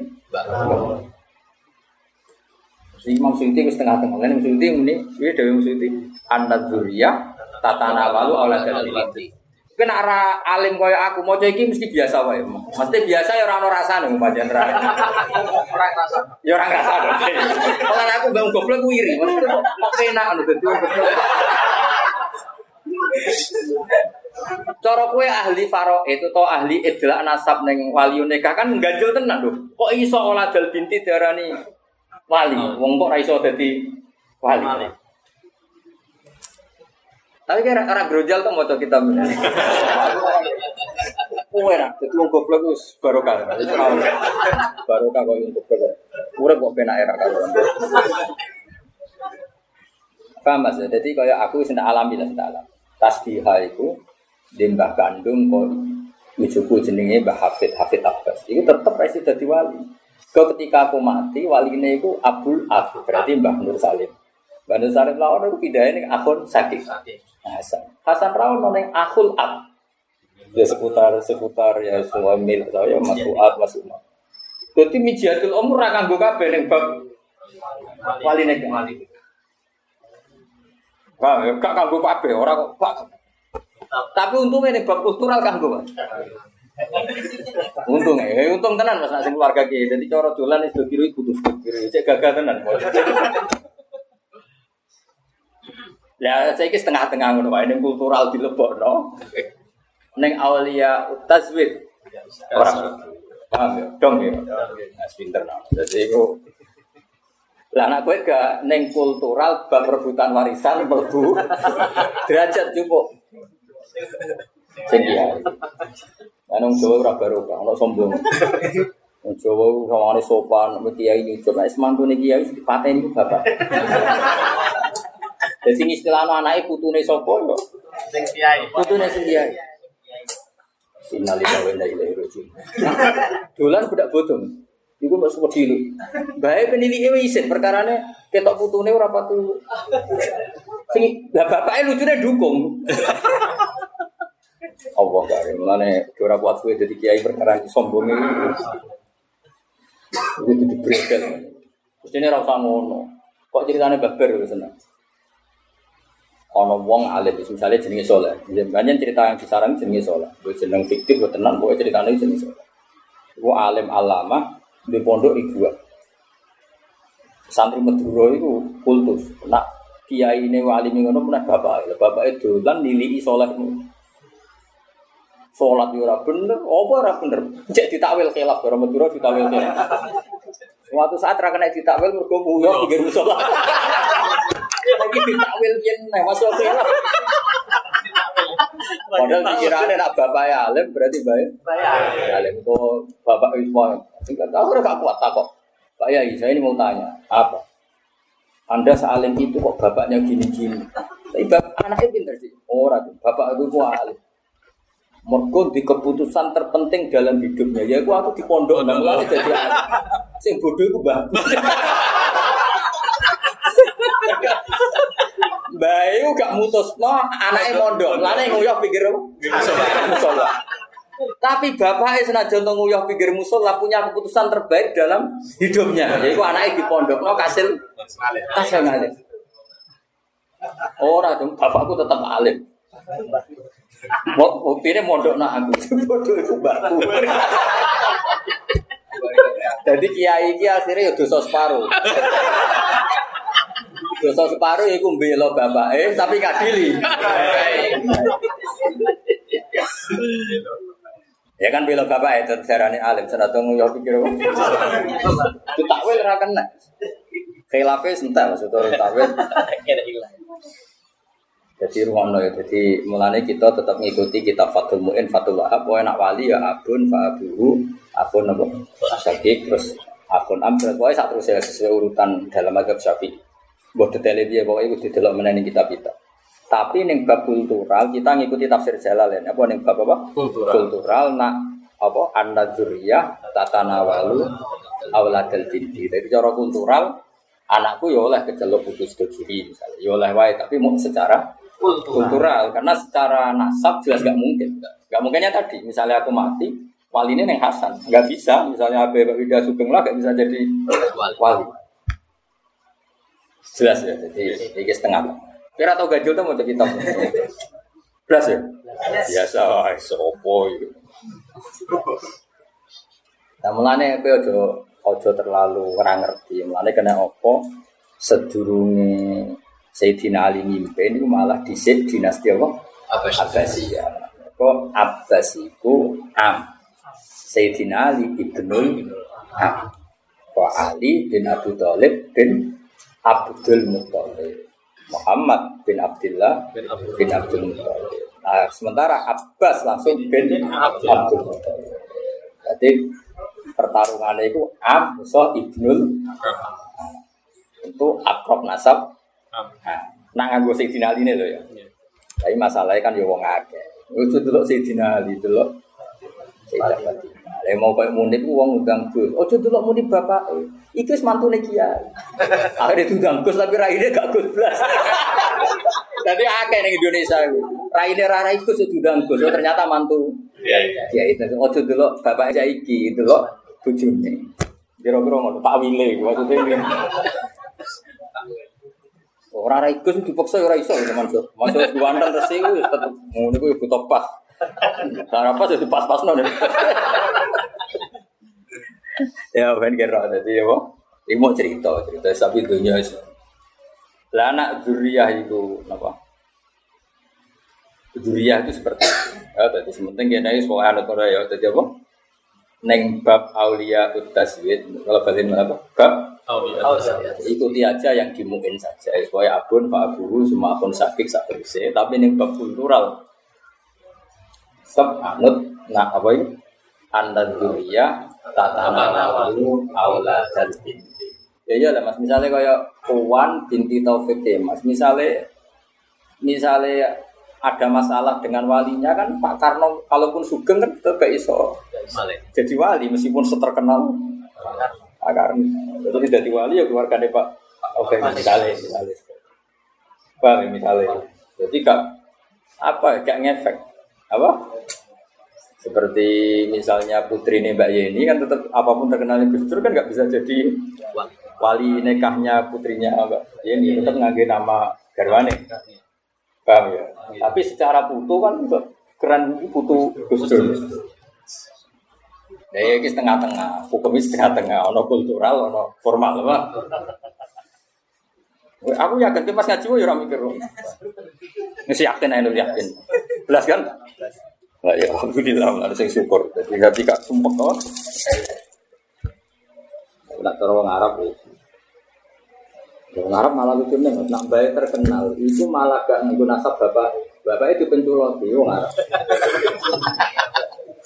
Imam Suyuti wis tengah-tengah. Lan Imam Suyuti muni, piye dhewe Imam Suyuti? Annad dzurriyyah tatana walu auladal bilati. Kan arah alim kaya aku maca iki mesti biasa wae. Mesti biasa ya ora ono rasane pancen ra. Orang rasa. Ya ora rasane. Kalau aku bang goblok ku iri, mesti kok enak ngono dadi. Cara kue ahli faro itu to ahli idlak nasab neng wali nikah kan ganjel tenan lho. Kok iso oladal binti darani wali? Wong kok iso dadi wali. Tapi kira orang grojal tuh mau kitab ini. kowe nak dadi wong goblok barokah. Ora ono. Barokah kok wong goblok. Urip kok penak era karo. Paham Mas? Jadi kaya aku ndak alami lah ndak alami. Tasbihah iku di mbah kandung kok Ijuku jenenge Mbah Hafid, Hafid Abbas. Itu tetep resi dadi wali. Kau ketika aku mati, wali ini aku Abdul Ab, berarti Mbah Nur Salim. Mbah Nur Salim lawan aku pindahin ke akun sakit. Hasan. Hasan Rawon noneng akul Ab. Ya seputar seputar ya semua mil saya Mas Fuad, Mas Umar. Jadi mijiatul umur ra kanggo kabeh ning bab wali nek wali. Wah, gak kanggo kabeh, ora kok Pak. Tapi untungnya nih bab kultural kanggo, Mas. Untung ya, untung tenan mas nasi keluarga kiai. Jadi cara dolan itu kiri putus kiri, cek gagal tenan. Ya saya kis tengah-tengah ngono wae ning kultural dilebokno. Ning aulia tazwid orang paham ya dong ya. Mas pinter no. Jadi itu lah anak gue gak neng kultural bab rebutan warisan mlebu derajat cukup. Sing iya. Lah nang Jawa ora barokah, ono sombong. Wong Jawa sopan, mek kiai nyucuk, nek semantune kiai wis dipateni ku bapak. Jadi istilahno anake putune sapa kok? Sing kiai. Putune sing kiai. Innalillahi wa inna ilaihi raji'un. Dolan budak bodong. Iku mbok wedi lho. Bae penilike wis isin perkarane ketok putune ora patu. Sing lah bapake lucune dukung. Allah kare mulane ora kuat kowe dadi kiai perkara iki sombong iki. Iku kudu dibrekel. Mestine ora usah ngono. Kok ceritane babar wis seneng. Ono wong alim misalnya jenenge soleh. Banyak cerita yang disarang jenenge soleh. Gue jeneng fiktif, gue tenang, gue ceritanya jenenge soleh. Gue alim alama di pondok ibu. Santri Madura itu kultus. Nak kiai ini wali ngono pernah bapak. Itu dolan nilai soleh. Sholat yo ora bener, apa ora bener? Cek ditakwil khilaf cara Madura ditakwil khilaf. Suatu saat ra kena ditakwil mergo nguyuh pinggir musola. Lagi ditakwil yen nek masuk khilaf. Padahal pikirannya nak bapak ya alim berarti baik. Alim itu bapak Ismail. Enggak tahu gak kuat tak kok. Pak Yai, saya ini mau tanya, apa? Anda sealim itu kok bapaknya gini-gini. Tapi bapak, anaknya pintar sih. Orang tuh, bapak itu kok alim. Mergo di keputusan terpenting dalam hidupnya. Ya aku aku di pondok nang mulane jadi. Sing bodoh iku mbah. Mbah iku gak mutusno anake mondok. Lane nguyah pikir musola. Tapi bapaknya senajan nguyah pikir musola punya keputusan terbaik dalam hidupnya. Yaitu anaknya di pondok no kasil kasil ngalim. Ora bapakku tetap alim. Mau buktinya mondok nak aku, bodoh itu mbakku. Jadi kiai iki akhirnya ya dosa separuh. Dosa separuh iku mbelo bapake tapi kadili. Ya kan bela bapak itu darane alim senajan yo pikir. Itu takwil ora kena. Khilafe sentak maksudnya takwil. Jadi ruang ya, jadi mulanya kita tetap mengikuti kita Fatul Mu'in, Fatul Wahab, pokoknya nak wali ya abun, fa'abuhu, akun apa, sakit, terus am, terus pokoknya saat terus ya sesuai urutan dalam agama syafi'i. Buat detailnya dia, pokoknya itu delok mengenai kitab kita. Tapi neng bab kultural kita ngikuti tafsir Jalalain. Apa neng bab apa? Kultural. Kultural nak apa an-nadzuriyah tatanawalu auladal dindi. Jadi cara kultural anakku ya oleh kecelok putus ke kiri misalnya. Ya oleh wae tapi mau secara kultural karena secara nasab jelas gak mungkin. Gak mungkinnya tadi misalnya aku mati wali ini neng Hasan nggak bisa misalnya Abe Wida Sugeng lah gak bisa jadi wali. Jelas ya jadi ini setengah. Kira tau gajul tuh mau jadi kitab. Jelas ya. Biasa, sopo itu. Nah mulane kowe aja aja terlalu ora ngerti. Mulane kena apa sedurunge Sayyidina Ali mimpin itu malah dhisik dinasti apa? Abbasiyah. Kok Abbas iku Am. Sayyidina Ali ibnul Am. Kok Ali bin Abu Thalib bin Abdul Muthalib. Muhammad bin Abdullah Bin Abdul bin Abdul Muthalib. Nah, sementara Abbas langsung bin Abdul Muthalib. Jadi pertarungannya itu Am, so Ibnul itu akrab nasab. Nah, nak nganggo Sayyidina Ali ini loh ya. Tapi masalahnya kan ya wong akeh. Itu dulu Sayyidina Ali dulu. Sayyidina Ali. Lah mau koyo munib ku wong undang Gus. Ojo delok munib bapak. Iku wis mantune kiai. Akhirnya diundang Gus tapi raine gak Gus blas. Jadi akeh ning Indonesia iku. Raine ra rai Gus diundang Gus. Oh, ternyata mantu. Iya, iya. Kiai itu ojo delok bapak saiki delok bojone. Kira-kira ngono Pak Wile maksudnya. Ora ra ikus dipaksa ora iso gitu Mansur. Mansur diwanten resi ku tetep ngono ku butuh pas. Cara pas jadi pas-pasno deh. ya ben kira dadi ya? Iki mau cerita, cerita sapi dunia itu. Lah anak zuriyah itu apa? Zuriyah itu seperti itu. Ya, tadi sementing kene wis pokoke anut ora ya dadi apa? Neng bab aulia utaswid kalau balik apa? Bab. Ikuti aja yang dimungkin saja. Supaya abun pak abuhu semua akun sakit sak bersih tapi ini bab kultural. Sep anut nah apa ini? Anda dunia tata manawalu aula dan binti. Ya iya lah mas. Misalnya kayak Puan binti Taufik Kemas misalnya misalnya ada masalah dengan walinya kan Pak Karno kalaupun sugeng kan tetap iso jadi wali meskipun seterkenal. Pak Karno itu tidak wali ya keluarga Pak Oke misalnya misalnya. Paham ya, misalnya jadi gak apa gak ngefek. Apa? Seperti misalnya putri ini Mbak Yeni kan tetap apa pun terkenalnya Gus Dur kan nggak bisa jadi wali. nikahnya putrinya Mbak Yeni tetap ngangge nama garwane. Paham ya. Tapi secara putu kan keren putu Gus Dur Ya, ini setengah-tengah, hukumnya setengah-tengah, ono kultural, ono formal, apa? Aku yakin, tapi pas ngaji, ya orang mikir. Nggak yakin, ayo yakin. Belas kan? Nah, ya alhamdulillah, ada yang syukur. Jadi nggak tidak sumpah kok. Tidak cara orang Arab ya. Orang Arab malah lucu nih, nak baik terkenal, itu malah gak ngikut nasab bapak. Bapak itu penculot, itu orang Arab.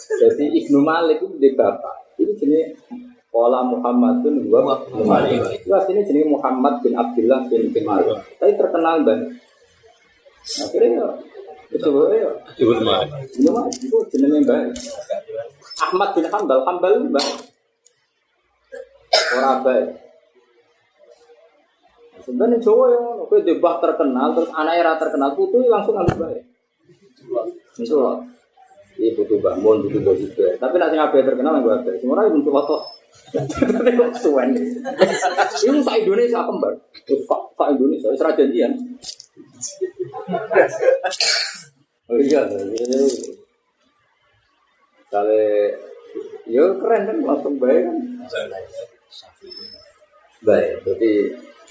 Jadi Ibnu Malik itu di bapak. Ini jenis Wala Muhammadun wa Malik. Itu aslinya jenis Muhammad bin Abdullah bin Malik. Tapi terkenal banget. Akhirnya ya, itu ya. Sebut Malik. Ibnu Malik itu jenis yang baik. Ahmad bin Hambal, Hambal itu baik. Orang baik. Sebenarnya Jawa ya, oke debah terkenal, terus anaknya ra terkenal, putu langsung harus baik. Itu loh. Iya butuh bangun, butuh bos juga. Tapi nanti ngapain terkenal yang gue ada. Semua orang butuh foto. Tapi kok suwen. Ini sa Indonesia kembar. Sa Indonesia, serah janjian. Oh iya, iya. Kali, ya keren kan, langsung baik kan. Baik, jadi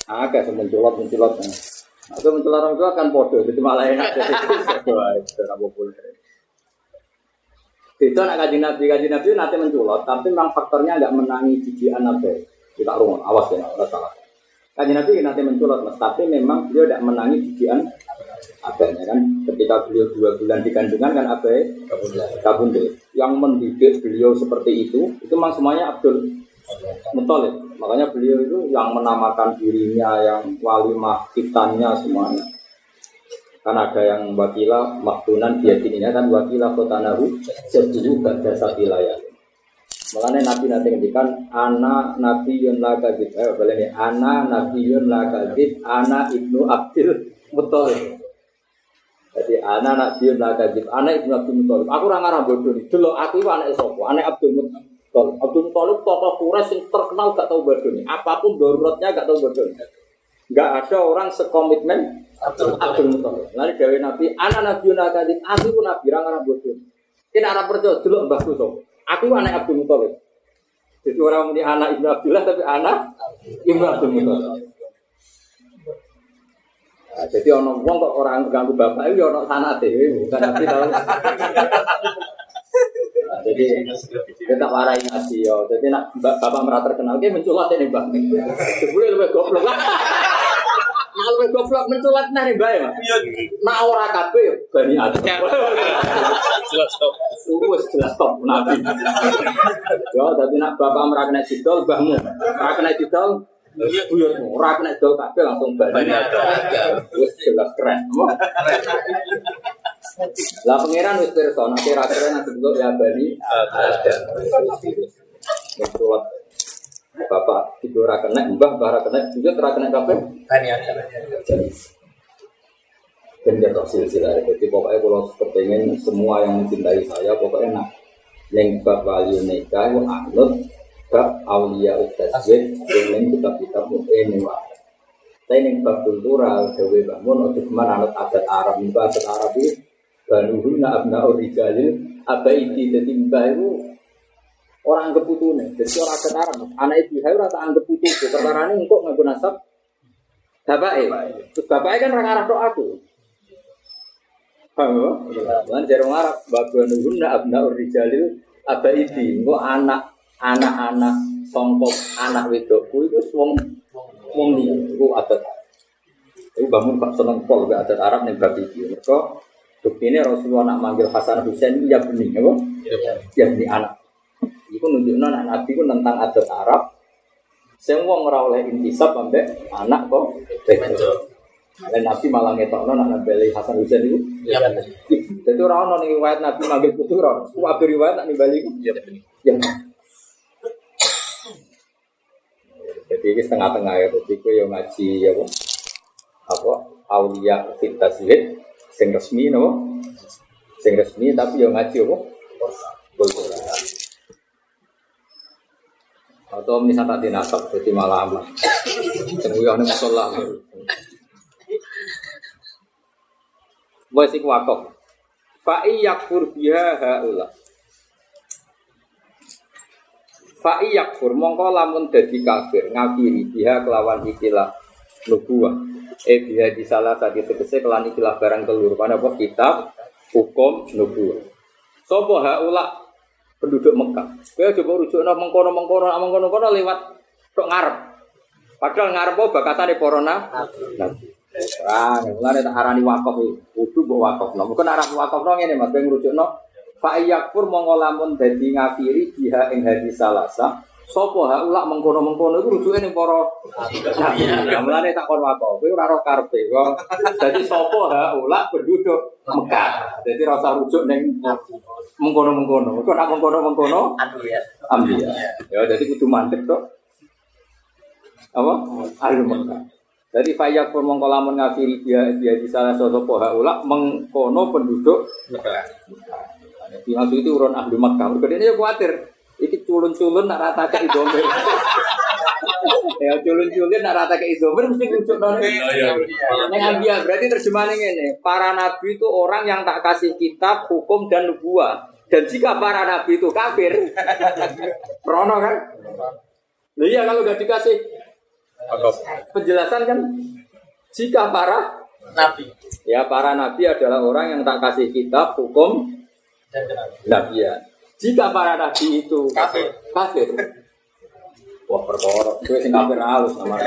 agak semenculot menculot. Atau menculot orang tua kan podo, jadi malah enak. Jadi itu secara populer. Beda nak kaji nabi, kaji nabi nanti menculot, tapi memang faktornya agak menangi jijian nabi. Kita rumah, awas ya, nggak salah. Kaji nabi nanti menculot, mas, tapi memang beliau tidak menangi jijian abahnya kan. Ketika beliau dua bulan di kandungan kan abah kabundut. Yang mendidik beliau seperti itu, itu memang semuanya Abdul Muthalib. Makanya beliau itu yang menamakan dirinya, yang walimah kitannya semuanya. Kan ada yang wakila maktunan biadininya kan wakila kotanahu setuju pada wilayah. Makanya Nabi nanti ngendikan ana Nabi yun la kadib. Eh boleh nih ana Nabi yun la kadib. Ana ibnu Abdul Muthalib. Jadi ana Nabi yun la kadib. Ana ibnu Abdul Muthalib. Aku orang arah bodoh nih. Dulu aku itu anak sopo. Anak Abdul Muthalib. Abdul Muthalib tokoh Quraisy yang terkenal gak tahu bodoh nih. Apa pun daruratnya gak tahu bodoh. Gak ada orang sekomitmen Abdul Muthalib. Lalu Dewi Nabi, anak Nabi Nakadib, aku pun Nabi, orang Arab bodoh. Kita Arab percaya dulu mbahku so. Aku anak Abdul Muthalib. Jadi orang ini anak Ibnu Abdullah tapi anak Ibnu Abdul Muthalib. Nah, jadi orang wong kok orang ganggu bapak itu orang sana deh, bukan nabi tahu. Nah, jadi kita warai ngaji yo. Jadi nak bapak merata terkenal, dia menculot ini bang. Sebelum lebih goblok lah. lu goblok menculat nah nih bae, Mas. Nak ora kabeh yo bani Adam. Jelas stop. Wes jelas stop nabi. Yo dadi nak bapak didol mbahmu. Ora kena didol buyutmu. Ora kena didol kabeh langsung bani Adam. Wes jelas keren. Lah pangeran wis pirsa nek ora keren ya bani Adam. Menculat. Bapak tidur ora kena, mbah mbah ora kena, juga ora kena kabeh. Bani Adam. bener tok silsilah jadi pokoknya kalau kepengen semua yang mencintai saya pokoknya nak yang bab wali nikah itu anut bab aulia utasjid yang kitab kitab mungkin ini wah tapi yang bab kultural dewi bangun ojo ke mana anut adat Arab itu adat Arab itu banuhuna abna orijalil apa itu jadi mbah orang anggap putune jadi orang adat Arab anak ibu hai rata anggap putu perkara ini kok nggak nasab bapaknya terus bapaknya kan orang Arab tok aku Paham ya? Lan jarang Arab babu nuhunna abna urijalil abaidi. Engko anak anak-anak songkok anak wedokku itu wong wong liya iku adat. Iku bangun Pak seneng pol gak adat Arab ning bab iki. Mergo buktine Rasulullah nak manggil Hasan Husain ya bening apa? Ya bening anak. Iku nunjukno anak Nabi ku tentang adat Arab. Sing wong ora oleh intisab ambek anak kok. Dan Nabi malah ngetokno nak nambeli Hasan Husain itu. Ya benar. Jadi orang ono ning riwayat Nabi manggil putu ora. Abe riwayat nak nimbali ku. Ya. Ya. Jadi ini setengah-tengah ya, jadi ku yang ngaji ya apa? Apa? Aulia fit taswid sing resmi no? Sing resmi tapi yang ngaji apa? Kultural. Atau misalnya tadi nasab, jadi malah aman. Semuyah ini masalah. Wes iku wakaf. Fa yakfur biha haula. Fa yakfur mongko lamun dadi kafir ngafiri biha kelawan ikilah nubuwah. Eh biha di salah satu tegese kelan ikilah barang telur pada apa kitab hukum nubuwah. Sopo haula penduduk Mekah. Kowe coba rujuk nang mengkono-mengkono mengkono-kono lewat tok ngarep. Padahal ngarep apa bakatane para nabi. Ah, mulane tak arani wakaf iki. Kudu mbok wakafno. Mungkin arah wakafno ngene Mas, ben ngrujukno fa yakfur mongko lamun dadi ngafiri biha ing hadis salasa. Sopo ha ulak mengkono-mengkono iku rujuke ning para nabi. Ya mulane tak kon wakaf. Kowe ora ro karepe kok. Dadi sopo ha ulak penduduk Mekah. Dadi rasa rujuk ning mengkono-mengkono. Kok nak mengkono-mengkono Aduh ya. ambil. Ya jadi kudu mantep to. Apa? Ahli Mekah. Jadi fayak pun mongko lamun ngafiri dia dia di salah sosok poha ulak mengkono penduduk Jadi maksud itu urun ahli Mekah. Mereka ini ya khawatir. Culun-culun nak rata ke idomir. ya culun-culun nak rata ke idomir mesti kucuk nol. Neng ambia berarti terjemahannya ini. Para nabi itu orang yang tak kasih kitab, hukum dan nubuah. Dan jika para nabi itu kafir, Rono kan? Iya kalau gak dikasih penjelasan kan jika para Nabi ya para nabi adalah orang yang tak kasih kitab hukum dan kenal. nabian jika para nabi itu Kafir. kafir wah perkara gue sing kafir halus sama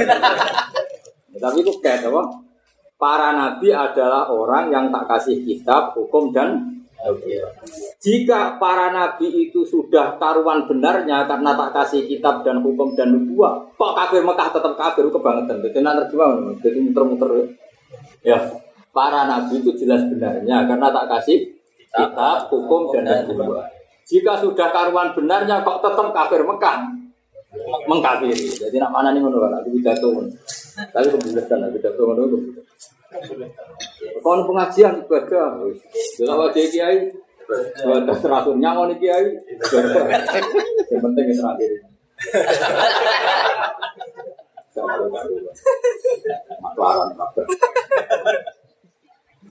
tapi itu kayak apa para nabi adalah orang yang tak kasih kitab hukum dan jika para nabi itu sudah taruhan benarnya karena tak kasih kitab dan hukum dan nubuah, kok kafir Mekah tetap kafir kebangetan. Jadi nak terjemah, jadi muter-muter. Ya, para nabi itu jelas benarnya karena tak kasih kitab, hukum dan nubuah. Jika sudah taruhan benarnya kok tetap kafir Mekah, mengkafiri. Jadi nak mana nih menurut aku pidato. Tapi kebuletan, pidato menurut. Kon pengajian ibadah. Kalau wajah kiai, ibadah teratur nyangon iki kiai. Yang penting itu terakhir. Maklaran kabar.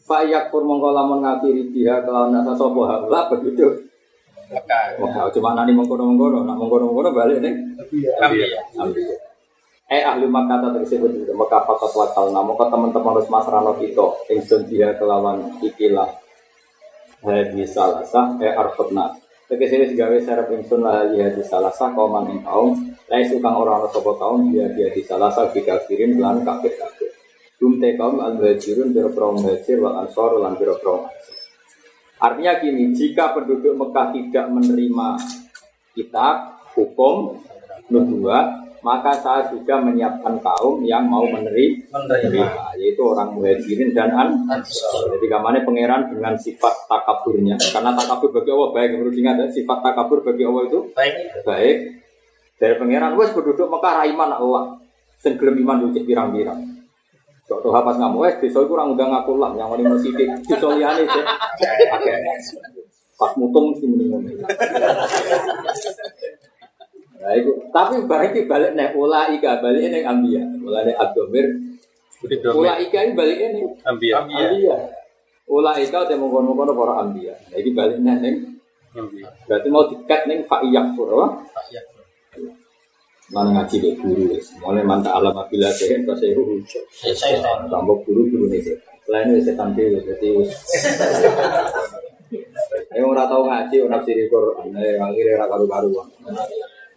Fayak pur mongko lamun ngafiri dia kelawan nasa sopo haula begitu. Wah, cuma nani mengkono-mengkono, nak mengkono-mengkono balik nih. Nabi. Ambil. Eh ahli Makkah kata tersebut itu Maka fakat wakal namun ke teman-teman harus masrano kita Ingsun dia kelawan ikilah. Hadi salasah eh arfutna Tegesi wis gawe serap ingsun lah hadi hadi salasah kauman ing kaum Lai sukang orang sopo kaum dia dia di salasah Bikafirin lan kafir kafir Hum te kaum al muhajirun biro pro muhajir wal ansor lan biro pro Artinya gini, jika penduduk Mekah tidak menerima kitab, hukum, nubuat, maka saya juga menyiapkan kaum yang mau meneri- Menerima. menerima, yaitu orang muhajirin dan an. Jadi kamane pangeran dengan sifat takaburnya, karena takabur bagi Allah baik menurut ingat ya, sifat takabur bagi Allah itu Baik. baik dari pangeran wes penduduk Mekah raiman Allah sing gelem iman cek pirang-pirang Kok tuh pas ngamu wes desa iku ora ngundang aku lah yang wali masjid desa liyane cek akeh pas mutung muni ngono Nah, itu. Tapi barang iki balik nek ula ika balik ning ambia. Ula nek abdomir. Ula ika iki balik ning Ambia. ambia. Ula ika te mongkon-mongkon para ambia. Nah, iki balik ning Ambia. berarti mau dikat ning fa'iyak pura. Ya. Mana ngaji deh guru wis. Mulai mantap alam apabila sehen kau. Saya tahu. Tambah guru guru nih sih. Selain itu setan dewi jadi wis. Yang ora tau ngaji ora nafsiri Quran. Eh akhirnya ora karu-karuan.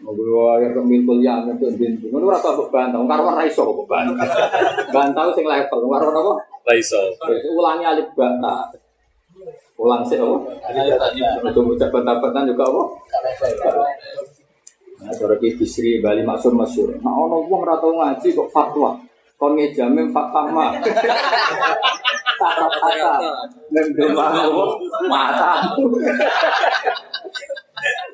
Ngobrol akhir kemil kuliah ngerti bintu. Ngono ora tau bantah. Wong karo ora iso kok bantah. Bantah sing level. Karo apa? Terus Ulangi alif bata. Ulang sih apa? Untuk ucap bantah-bantahan juga apa? Nah, cara ki bisri Bali maksud masyur. Nah, ono wong ora tau ngaji kok fatwa. Kon ngejamin fatwa mah. Kata-kata. Mendemang mata.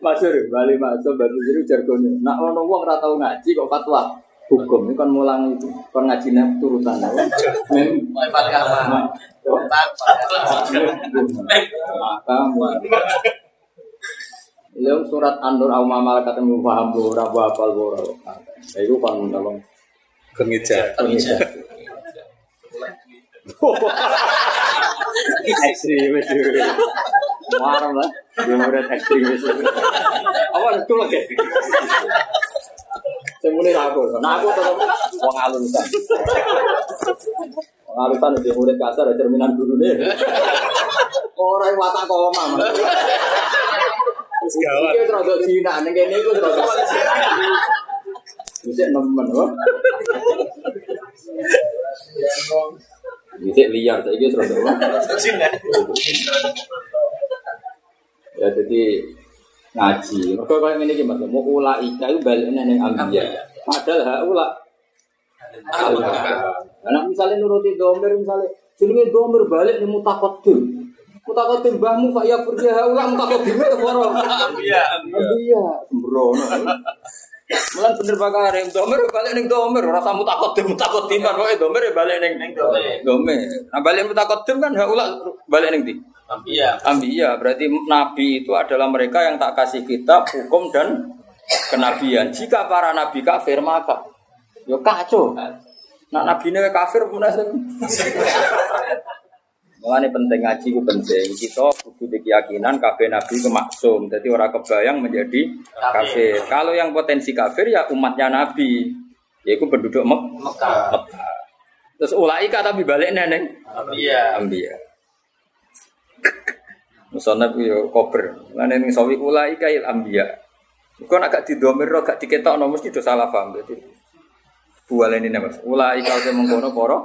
Masyur Bali maksud Bali jadi jargonnya. Nah, ono wong ora tau ngaji kok fatwa. Hukum ini kan mulang itu, kan ngajinya turutan apa? Mem, Mulai paling aman. Lalu surat An-Nur au malakat yang paham ora apa ora. Ya itu kan dalam Kemeja. Kemeja. ekstremis. Marah lah. Dia murid ekstremis. Apa itu lagi? Saya mulai aku, nah aku tetap wong alusan. Wong alusan dia murid kasar, ada cerminan guru nih. Orang watak koma, mas. Gawat. Iki rada Cina, ning kene iku rada. Bisa nemen kok. Bisa liar, saya gitu rada. Ya jadi ngaji. Mereka kayak gini gimana? Mau ula ika itu baliknya ning ambiya. Padahal hak ula. Anak misalnya nuruti domir misalnya, jenenge domir balik nih mutakotim. Mutakotim mbahmu pak ya pergi hak ula mutakotim itu orang. Iya. Iya, sembrono. Mulan bener bakar yang domir balik ning domir, rasa mutakotim mutakotim kan pokoknya domir ya balik ning domir. domir. Nah balik mutakotim kan hak ula balik ning di. Iya. Ambiya berarti nabi itu adalah mereka yang tak kasih kitab, hukum dan kenabian. Jika para nabi kafir maka yo kacau. Nah nabi ini kafir punya Mengenai penting ngaji itu penting. Kita butuh keyakinan kafir nabi itu maksum. Jadi orang kebayang menjadi kafir. Kalau yang potensi kafir ya umatnya nabi. Yaitu penduduk Mek Mekah. Mekah. Terus ulaika tapi balik neneng. Iya. Ambiya. Musonab yo kober. Lan ning sawi ulai kail ambiya. Kok nak gak didomir gak diketokno mesti do salah paham dadi. Buale ini Mas. Ulai kau mengkono para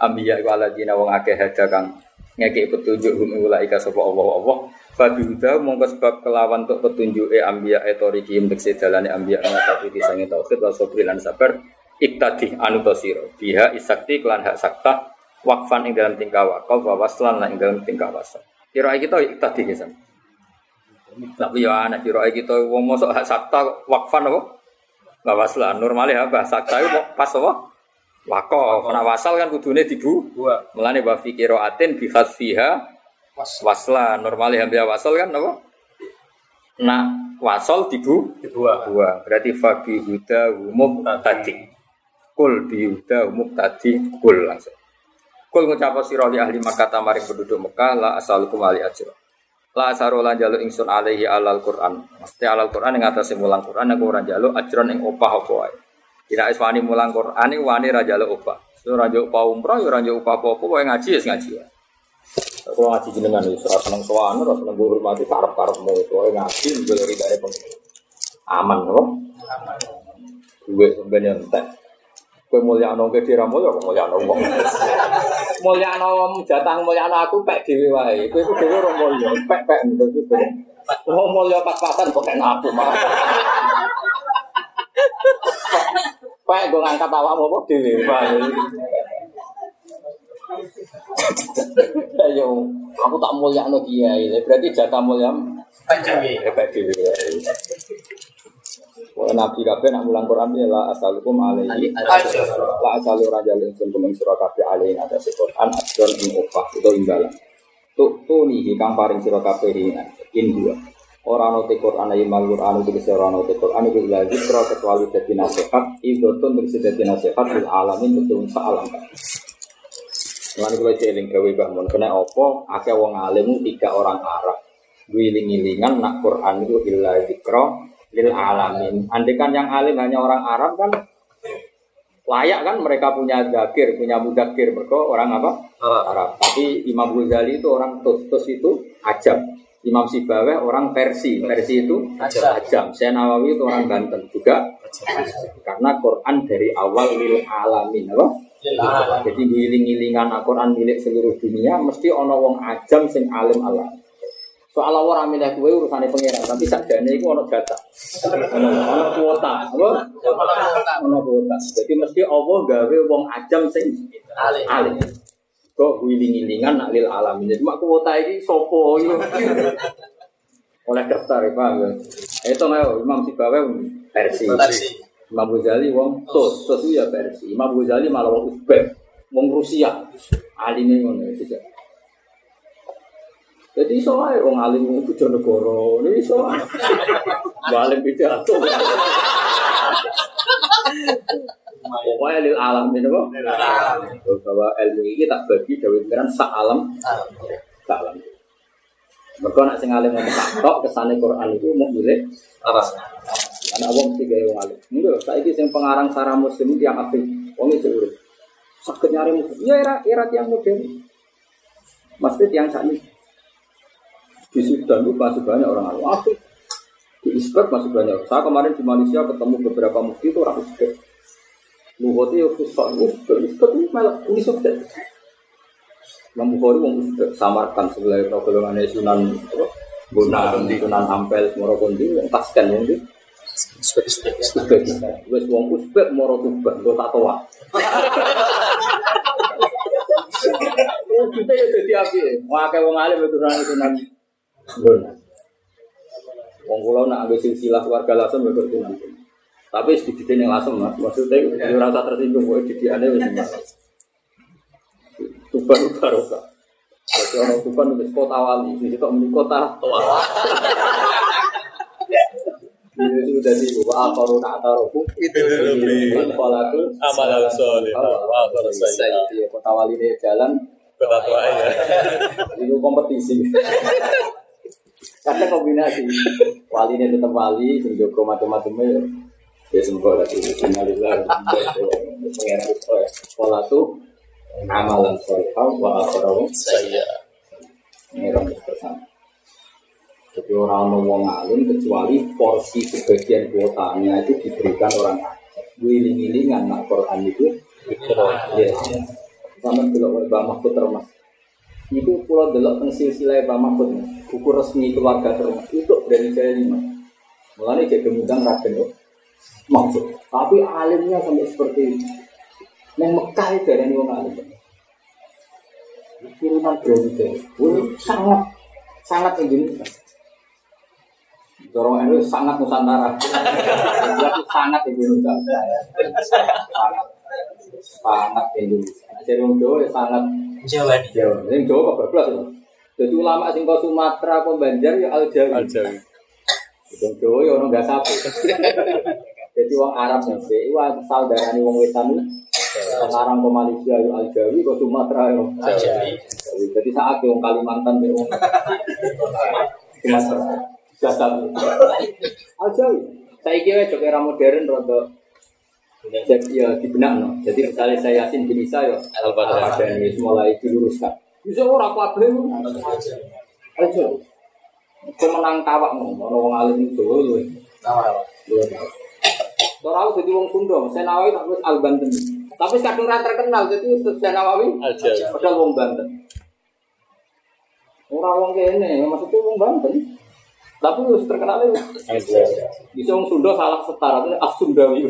ambiya iku aladina wong akeh hada kang ngekek petunjuk hum ulai ka sapa Allah Allah. Fabi huda mongko sebab kelawan untuk petunjuke ambiya etori kim tekse dalane ambiya ngatapi disange tauhid wa sabri lan sabar iktadi anu tosiro biha isakti kelan hak sakta wakfan ing dalam tingkah wakaf wa waslan lan ing dalam tingkah wasal. Kira kita iktadi kesan. Tapi ya anak kira kita wong mosok hak sakta wakfan apa? Wa waslan. Normalnya apa? Sakta pas apa? Wakaf. Nah wasal kan kudune dibu. Mulane wa fi qiraatin bi khasfiha waslan. Normalnya hamzah wasal kan apa? Nah, wasal dibu Dua. dua berarti fabi huda umum tadi kul bi huda umum tadi kul langsung kul ngucap sira li ahli Makkah tamaring penduduk Mekah la asalukum ali ajra la asaru lan jaluk ingsun alaihi alal Quran mesti alal Quran ing atase mulang Quran aku ora jaluk ajron ing opah apa wae Tidak es wani mulang Quran ing wani ra jaluk opah so ra jaluk opah umroh ya ra jaluk opah apa-apa wae ngaji ya ngaji wae kalau ngaji jenengan itu ora seneng sowan ora seneng hormati karep-karepmu itu wae ngaji njaluk ridane pengen aman loh gue sebenarnya entek gue Kowe mulyano ke dira mulya kok mulyano wong. Mulyano jatah mulyano aku pek dhewe wae. Kowe ku dhewe ora mulya, pek-pek ngono kowe. Oh mulya pas-pasan kok kena aku mah. Pek gue ngangkat awakmu apa dhewe wae. Ayo, aku tak mulyano kiai. Berarti jatah mulia Pak dhewe wae. Wah, Nabi kabeh nak mulang Quran ya la asalukum alaihi Aja. la asalu raja ingsun kumeng sira kabeh alaihi ada Quran adon ing opah utawa imbalan. Tuk tuni kang paring sira kabeh ing in dua. Ora ana te Quran ayi mal Quran iki sira ana te Quran iki la zikra kecuali dadi nasihat idotun terus dadi nasihat alamin betul alam. Lan kula celing gawe Mbah Mun kena apa akeh wong alim tiga orang Arab. Wiling-wilingan nak Quran itu illa zikra lil alamin. Andekan yang alim hanya orang Arab kan layak kan mereka punya zakir, punya mudakir mereka orang apa? Arab. Tapi Imam Ghazali itu orang tus, tus itu ajam. Imam Sibaweh orang Persi, Persi itu Ajam. Saya Nawawi itu orang Banten juga. Karena Quran dari awal lil alamin? Lillah. Jadi ngiling-ngilingan Al-Quran milik seluruh dunia mesti ono wong ajam sing alim alam. Soal ora milih kuwe urusane pangeran, tapi sakjane iku ono jatah. Ono kuota? Ono kuota. Jadi mesti Allah gawe wong ajam sing Alim. Kok wiling-wilingan nak lil alamin. Jadi mak kuota iki sopo? Oleh daftar ya, paham ya? Itu ayo Imam Sibaweh versi. Versi. Imam Ghazali wong tos, tos itu ya versi. Imam Ghazali malah wong Uzbek, wong Rusia. Alime ngono ya. Jadi iso ae wong alim Bojonegoro, ini iso alim pidato. Pokoknya lil alam ini kok. Bahwa ilmu ini tak bagi Dawi Pikiran sak alam, sak alam. Mereka nak sing alim ngomong tok kesane Quran itu mau milik Anak wong tiga wong alim. Enggak, saiki sing pengarang sarah muslim itu yang asli. Wong itu urip. Sakit nyari muslim. Ya era era yang modern. Maksudnya yang saat ini di Sudan itu banyak orang alim. Asli. Uzbek masih banyak. Saya kemarin di Malaysia ketemu beberapa mufti itu orang Uzbek. Ya susah. Uzbek itu malah ini Uzbek. Imam Bukhari wong Uzbek samarkan sebelah golongan Sunan apa? Sunan Ampel semua kondi tasken wong di Uzbek. Wes wong Uzbek moro. Oh, kita ya jadi api. Wah, kayak wong alim itu nang itu nang. Wong kulo nak ambil silsilah keluarga lasem ya kudu nang. Tapi sedikit yang lasem mas, maksudnya ya rasa tersinggung, gue didiannya wes mas. Tuban barokah. Jadi orang Tuban wis kota wali, di situ meni kota tua. Ini sudah di wa ta'tarufu Itu lebih Falatu amal soleh. Iya, kota wali ini jalan kota tua ya. itu kompetisi. Karena kombinasi wali ini tetap wali, sing joko macam-macamnya ya semoga lagi Innalillah pengen itu ya sekolah tuh amalan solehah wa akhirahu Saya ini rambut bersama. Jadi orang wong alim kecuali porsi sebagian kuotanya itu diberikan orang alim. Wiling-wilingan nak Quran itu Ya. Sama delok Mbak Mahfud termas. Itu pulau delok teng silsilah Mbak Mahfud. Buku resmi keluarga termas. Itu dari saya lima. Mulanya kayak gemudang raden loh. Mahfud. Tapi alimnya sampai seperti itu. Yang Mekah itu dari wong alim. Kiriman berarti sangat sangat Indonesia. Dorong itu sangat Nusantara. Itu sangat Indonesia. Sangat sangat Indonesia. Jadi Jawa ya sangat Jawa nih. Jawa. Yang Jawa kebablas itu. Jadi ulama sing kau Sumatera, kau Banjar ya Al Jawi. Aljawi. Yang Jawa ya orang gak sapu. Jadi orang Arab nih, sih, wah nih orang Wetan sekarang ke Malaysia ya Al Jawi, ke Sumatera ya Al Jawi. Jawi. Jadi saat yang Kalimantan ya orang Sumatera. Jasa Al Jawi. Saya kira juga era modern rada jadi ya di benak no. Jadi misalnya saya Yasin bin Isa ya Al-Badani mulai diluruskan. Bisa orang kabeh aja. Kau menang kawak mau, orang alim itu lu. Tahu. Lu. Ora aku dadi wong Sunda, saya nawai tak wis Al Banten. Tapi kadung ra terkenal jadi Ustaz Nawawi Aja. padahal wong Banten. Ora wong kene, maksudnya wong Banten. Tapi wis terkenal itu. Bisa wong Sunda salah setara itu as Sundawi.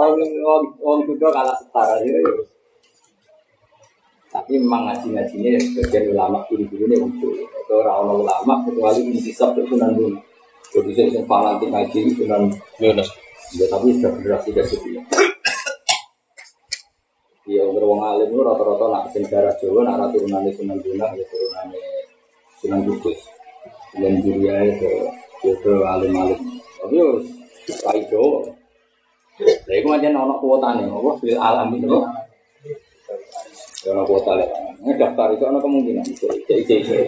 Wong wong wong Sunda kalah setara gitu. Tapi memang ngaji-ngajinya sebagian ulama guru-guru ini muncul. Itu orang ulama kecuali intisab itu sunan dulu. Jadi saya yang fanatik ngaji sunan Yunus. Ya tapi sudah generasi ke sekian. Ya wong alim itu rata-rata nak sing darah Jawa nak rata turunane Sunan Gunung ya turunane Sunan Kudus. Dan Juria itu ke alim-alim. Tapi yo rai Jawa. Lah iku aja ono kuotane, apa bil alam itu. Ya ono kuota lek. Ini daftar itu ono kemungkinan. Cek cek cek.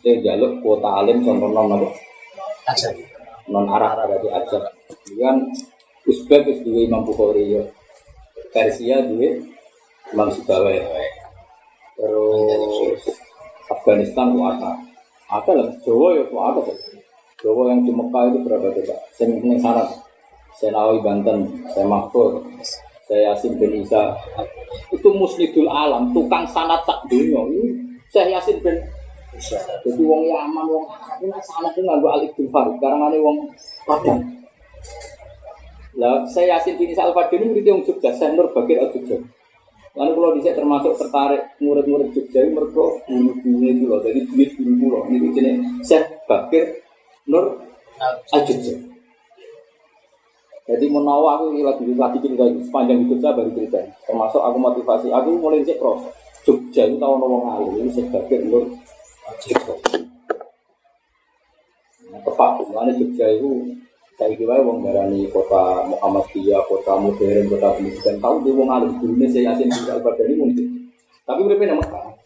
Itu jaluk kuota alim contoh non apa? Aja. non Arab berarti ajab. Itu kan Uzbek itu dua Imam Bukhari ya. Persia dua Imam Sibawai. Terus Afghanistan itu ada. Lah, Jawa ya tuh. Jawa yang di Mekah itu berapa coba? Saya ini syarat. Saya Nawawi Banten, saya Mahfud, saya Yasin bin Isa. Itu musnidul alam, tukang sanat sak dunia. Saya Yasin bin jadi wong Yaman, wong Arab, ini sana itu nggak alif bin Farid, karena ada wong Padang. Lah, saya Yasin bin Isa Al-Fadil ini murid yang Jogja, saya Nur Bakir Al Jogja. Lalu kalau bisa termasuk tertarik murid-murid Jogja, ini mereka guru-guru itu loh, jadi duit guru loh. Ini jenis saya Bakir Nur Al Jogja. Jadi menawa aku lagi lagi cerita itu sepanjang hidup saya baru cerita. Termasuk aku motivasi, aku mulai cek proses. Jogja itu tahu ngomong alim, ini saya Bakir Nur Nah, tepat, mana Jogja itu saya kira wong darani kota Muhammadiyah, kota modern, kota pendidikan tahu dia wong alim gurunya saya yasin di al badani mungkin. Tapi mereka nama kan.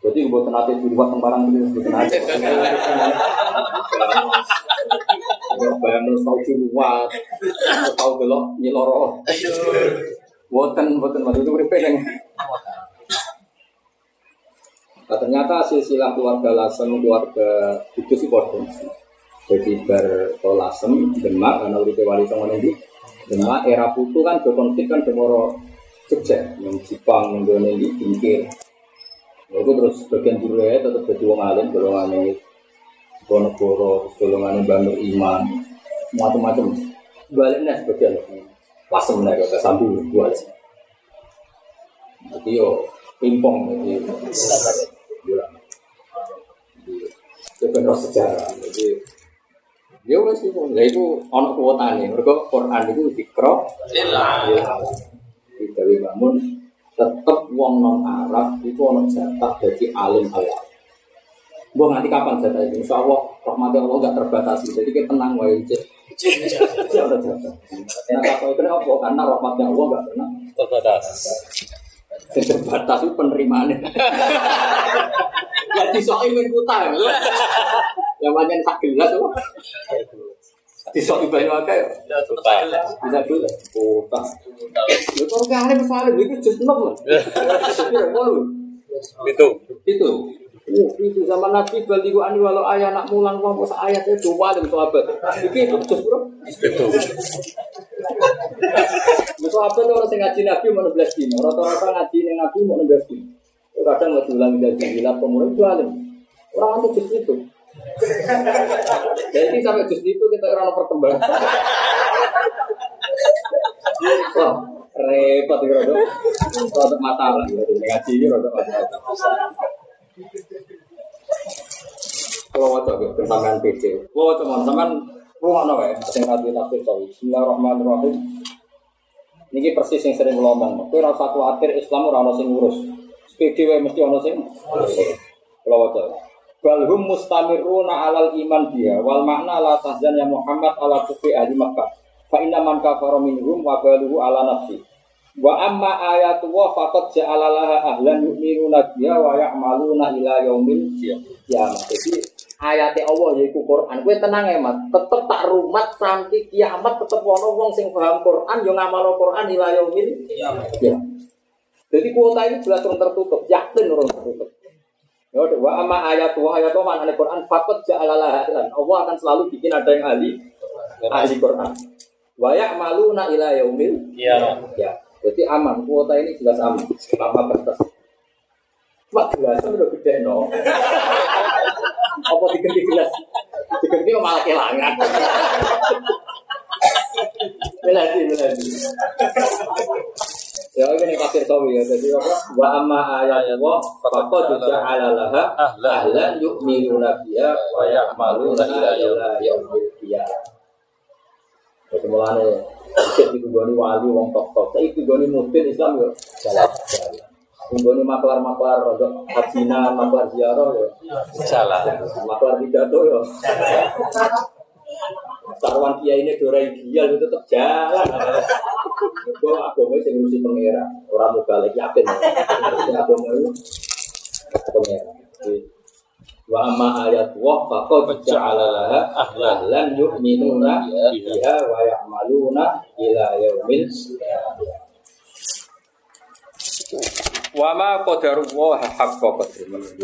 Jadi buat nanti di luar tembarang itu buat nanti. Bayang lu tahu ciruat, tahu belok nyeloro. Buatan, buatan, waktu itu mereka yang Nah, ternyata silsilah keluarga Lasem, keluarga itu sih bodoh. Jadi bertolasem, demak, karena udah wali sama ini. Demak, era putu kan berkonflik kan demoro Jogja, yang Jepang, yang ini, Bingkir. Nah, itu terus bagian dulu ya, tetap jadi wong alim, golongan ini Bonegoro, golongan Bandung Iman, macam-macam. Baliknya sebagian Lasem lah, kata sambil dua Jadi yo, pingpong, jadi bulan. Roh sejarah. Jadi ya itu, ya itu ono kuota nih. Mereka Quran itu dikro, dari bangun tetap wong non Arab itu ono jatah dari alim alam. Gue nanti kapan jatah itu? Insya Allah rahmati Allah gak terbatasi. Jadi kita tenang wae cek. Siapa jatah? Nah kalau itu apa? Karena rahmatnya Allah gak pernah Terbatas. terbatas itu penerimaannya. ya disoi min kuta ya. Yang banyak sak gelas tuh. Disoi banyak akeh. Bisa dulu. Kuta. Lu kok gak ada masalah itu just enam lah. Itu. Itu. Oh, itu zaman Nabi baliku ani walau ayah nak mulang mau pas ayat itu dua dan sahabat. Iki itu just bro. Itu. Betul apa orang sing ngaji Nabi mau 16 dino, rata-rata ngaji ning Nabi mau 16 dino. Itu kadang nggak diulang dari sembilan pemuda itu alim. Orang itu justru itu. Jadi sampai justru itu kita orang perkembangan. Wah, repot itu rodo. Rodo masalah. Ngaji ini rodo masalah. Kalau wajah gitu, tentang PC. Kalau wajah teman-teman rumah nawa ya, yang ngaji tafsir sawi. Bismillahirrahmanirrahim. Niki persis yang sering ngomong. Kowe ora usah kuwatir Islam ora ono sing ngurus. Sepedi wae mesti ono sing ngurus. Kula waca. Bal hum mustamiruna alal iman dia wal makna la tahzan ya Muhammad ala kufi ahli Makkah. Fa inna man kafara minhum wa baluhu ala nafsi. Wa amma ayatu wa faqad ja'ala laha ahlan yu'minuna biha wa ya'maluna ila yaumil qiyamah. Jadi ayatnya Allah yaiku Quran. Kowe tenang ya, Mat. Tetep tak rumat sampai kiamat tetep ono wong sing paham Quran yo ngamal Quran ila yaumil Ya. Jadi kuota ini jelas orang tertutup, yakin orang tertutup. Ya wa amma ayat wa ayat wa mana Quran fakot ja'alalah ahlan. Allah akan selalu bikin ada yang ahli ahli Quran. Wayak malu nak ila yaumil Iya. ya. Jadi aman, kuota ini jelas aman selama batas. Mak gelas udah gede no. Apa diganti gelas? Diganti malah kelangan. Melati, melati. Ya ini kafir sawi ya. Jadi apa? Wa amma ayat wa faqad ja'ala laha ahlan yu'minuna biha wa ya'maluna ila yaumil qiyamah. Jadi mulane Cek digoni wali wong tok tok. Saya digoni mudin Islam yo jalan. Digoni maklar-maklar rodok hajina, maklar ziarah yo Salah. maklar pidato yo. Sarwan kiai ini dora ideal itu tetap jalan. Gue agama sing ngurusi pangeran, orang muka lagi yakin. Agama itu pangeran. Wa amma ayat wa faqad ja'ala ahlan yu'minuna biha wa ya'maluna ila yaumil Wa ma qadarullah haqqa qadri menurut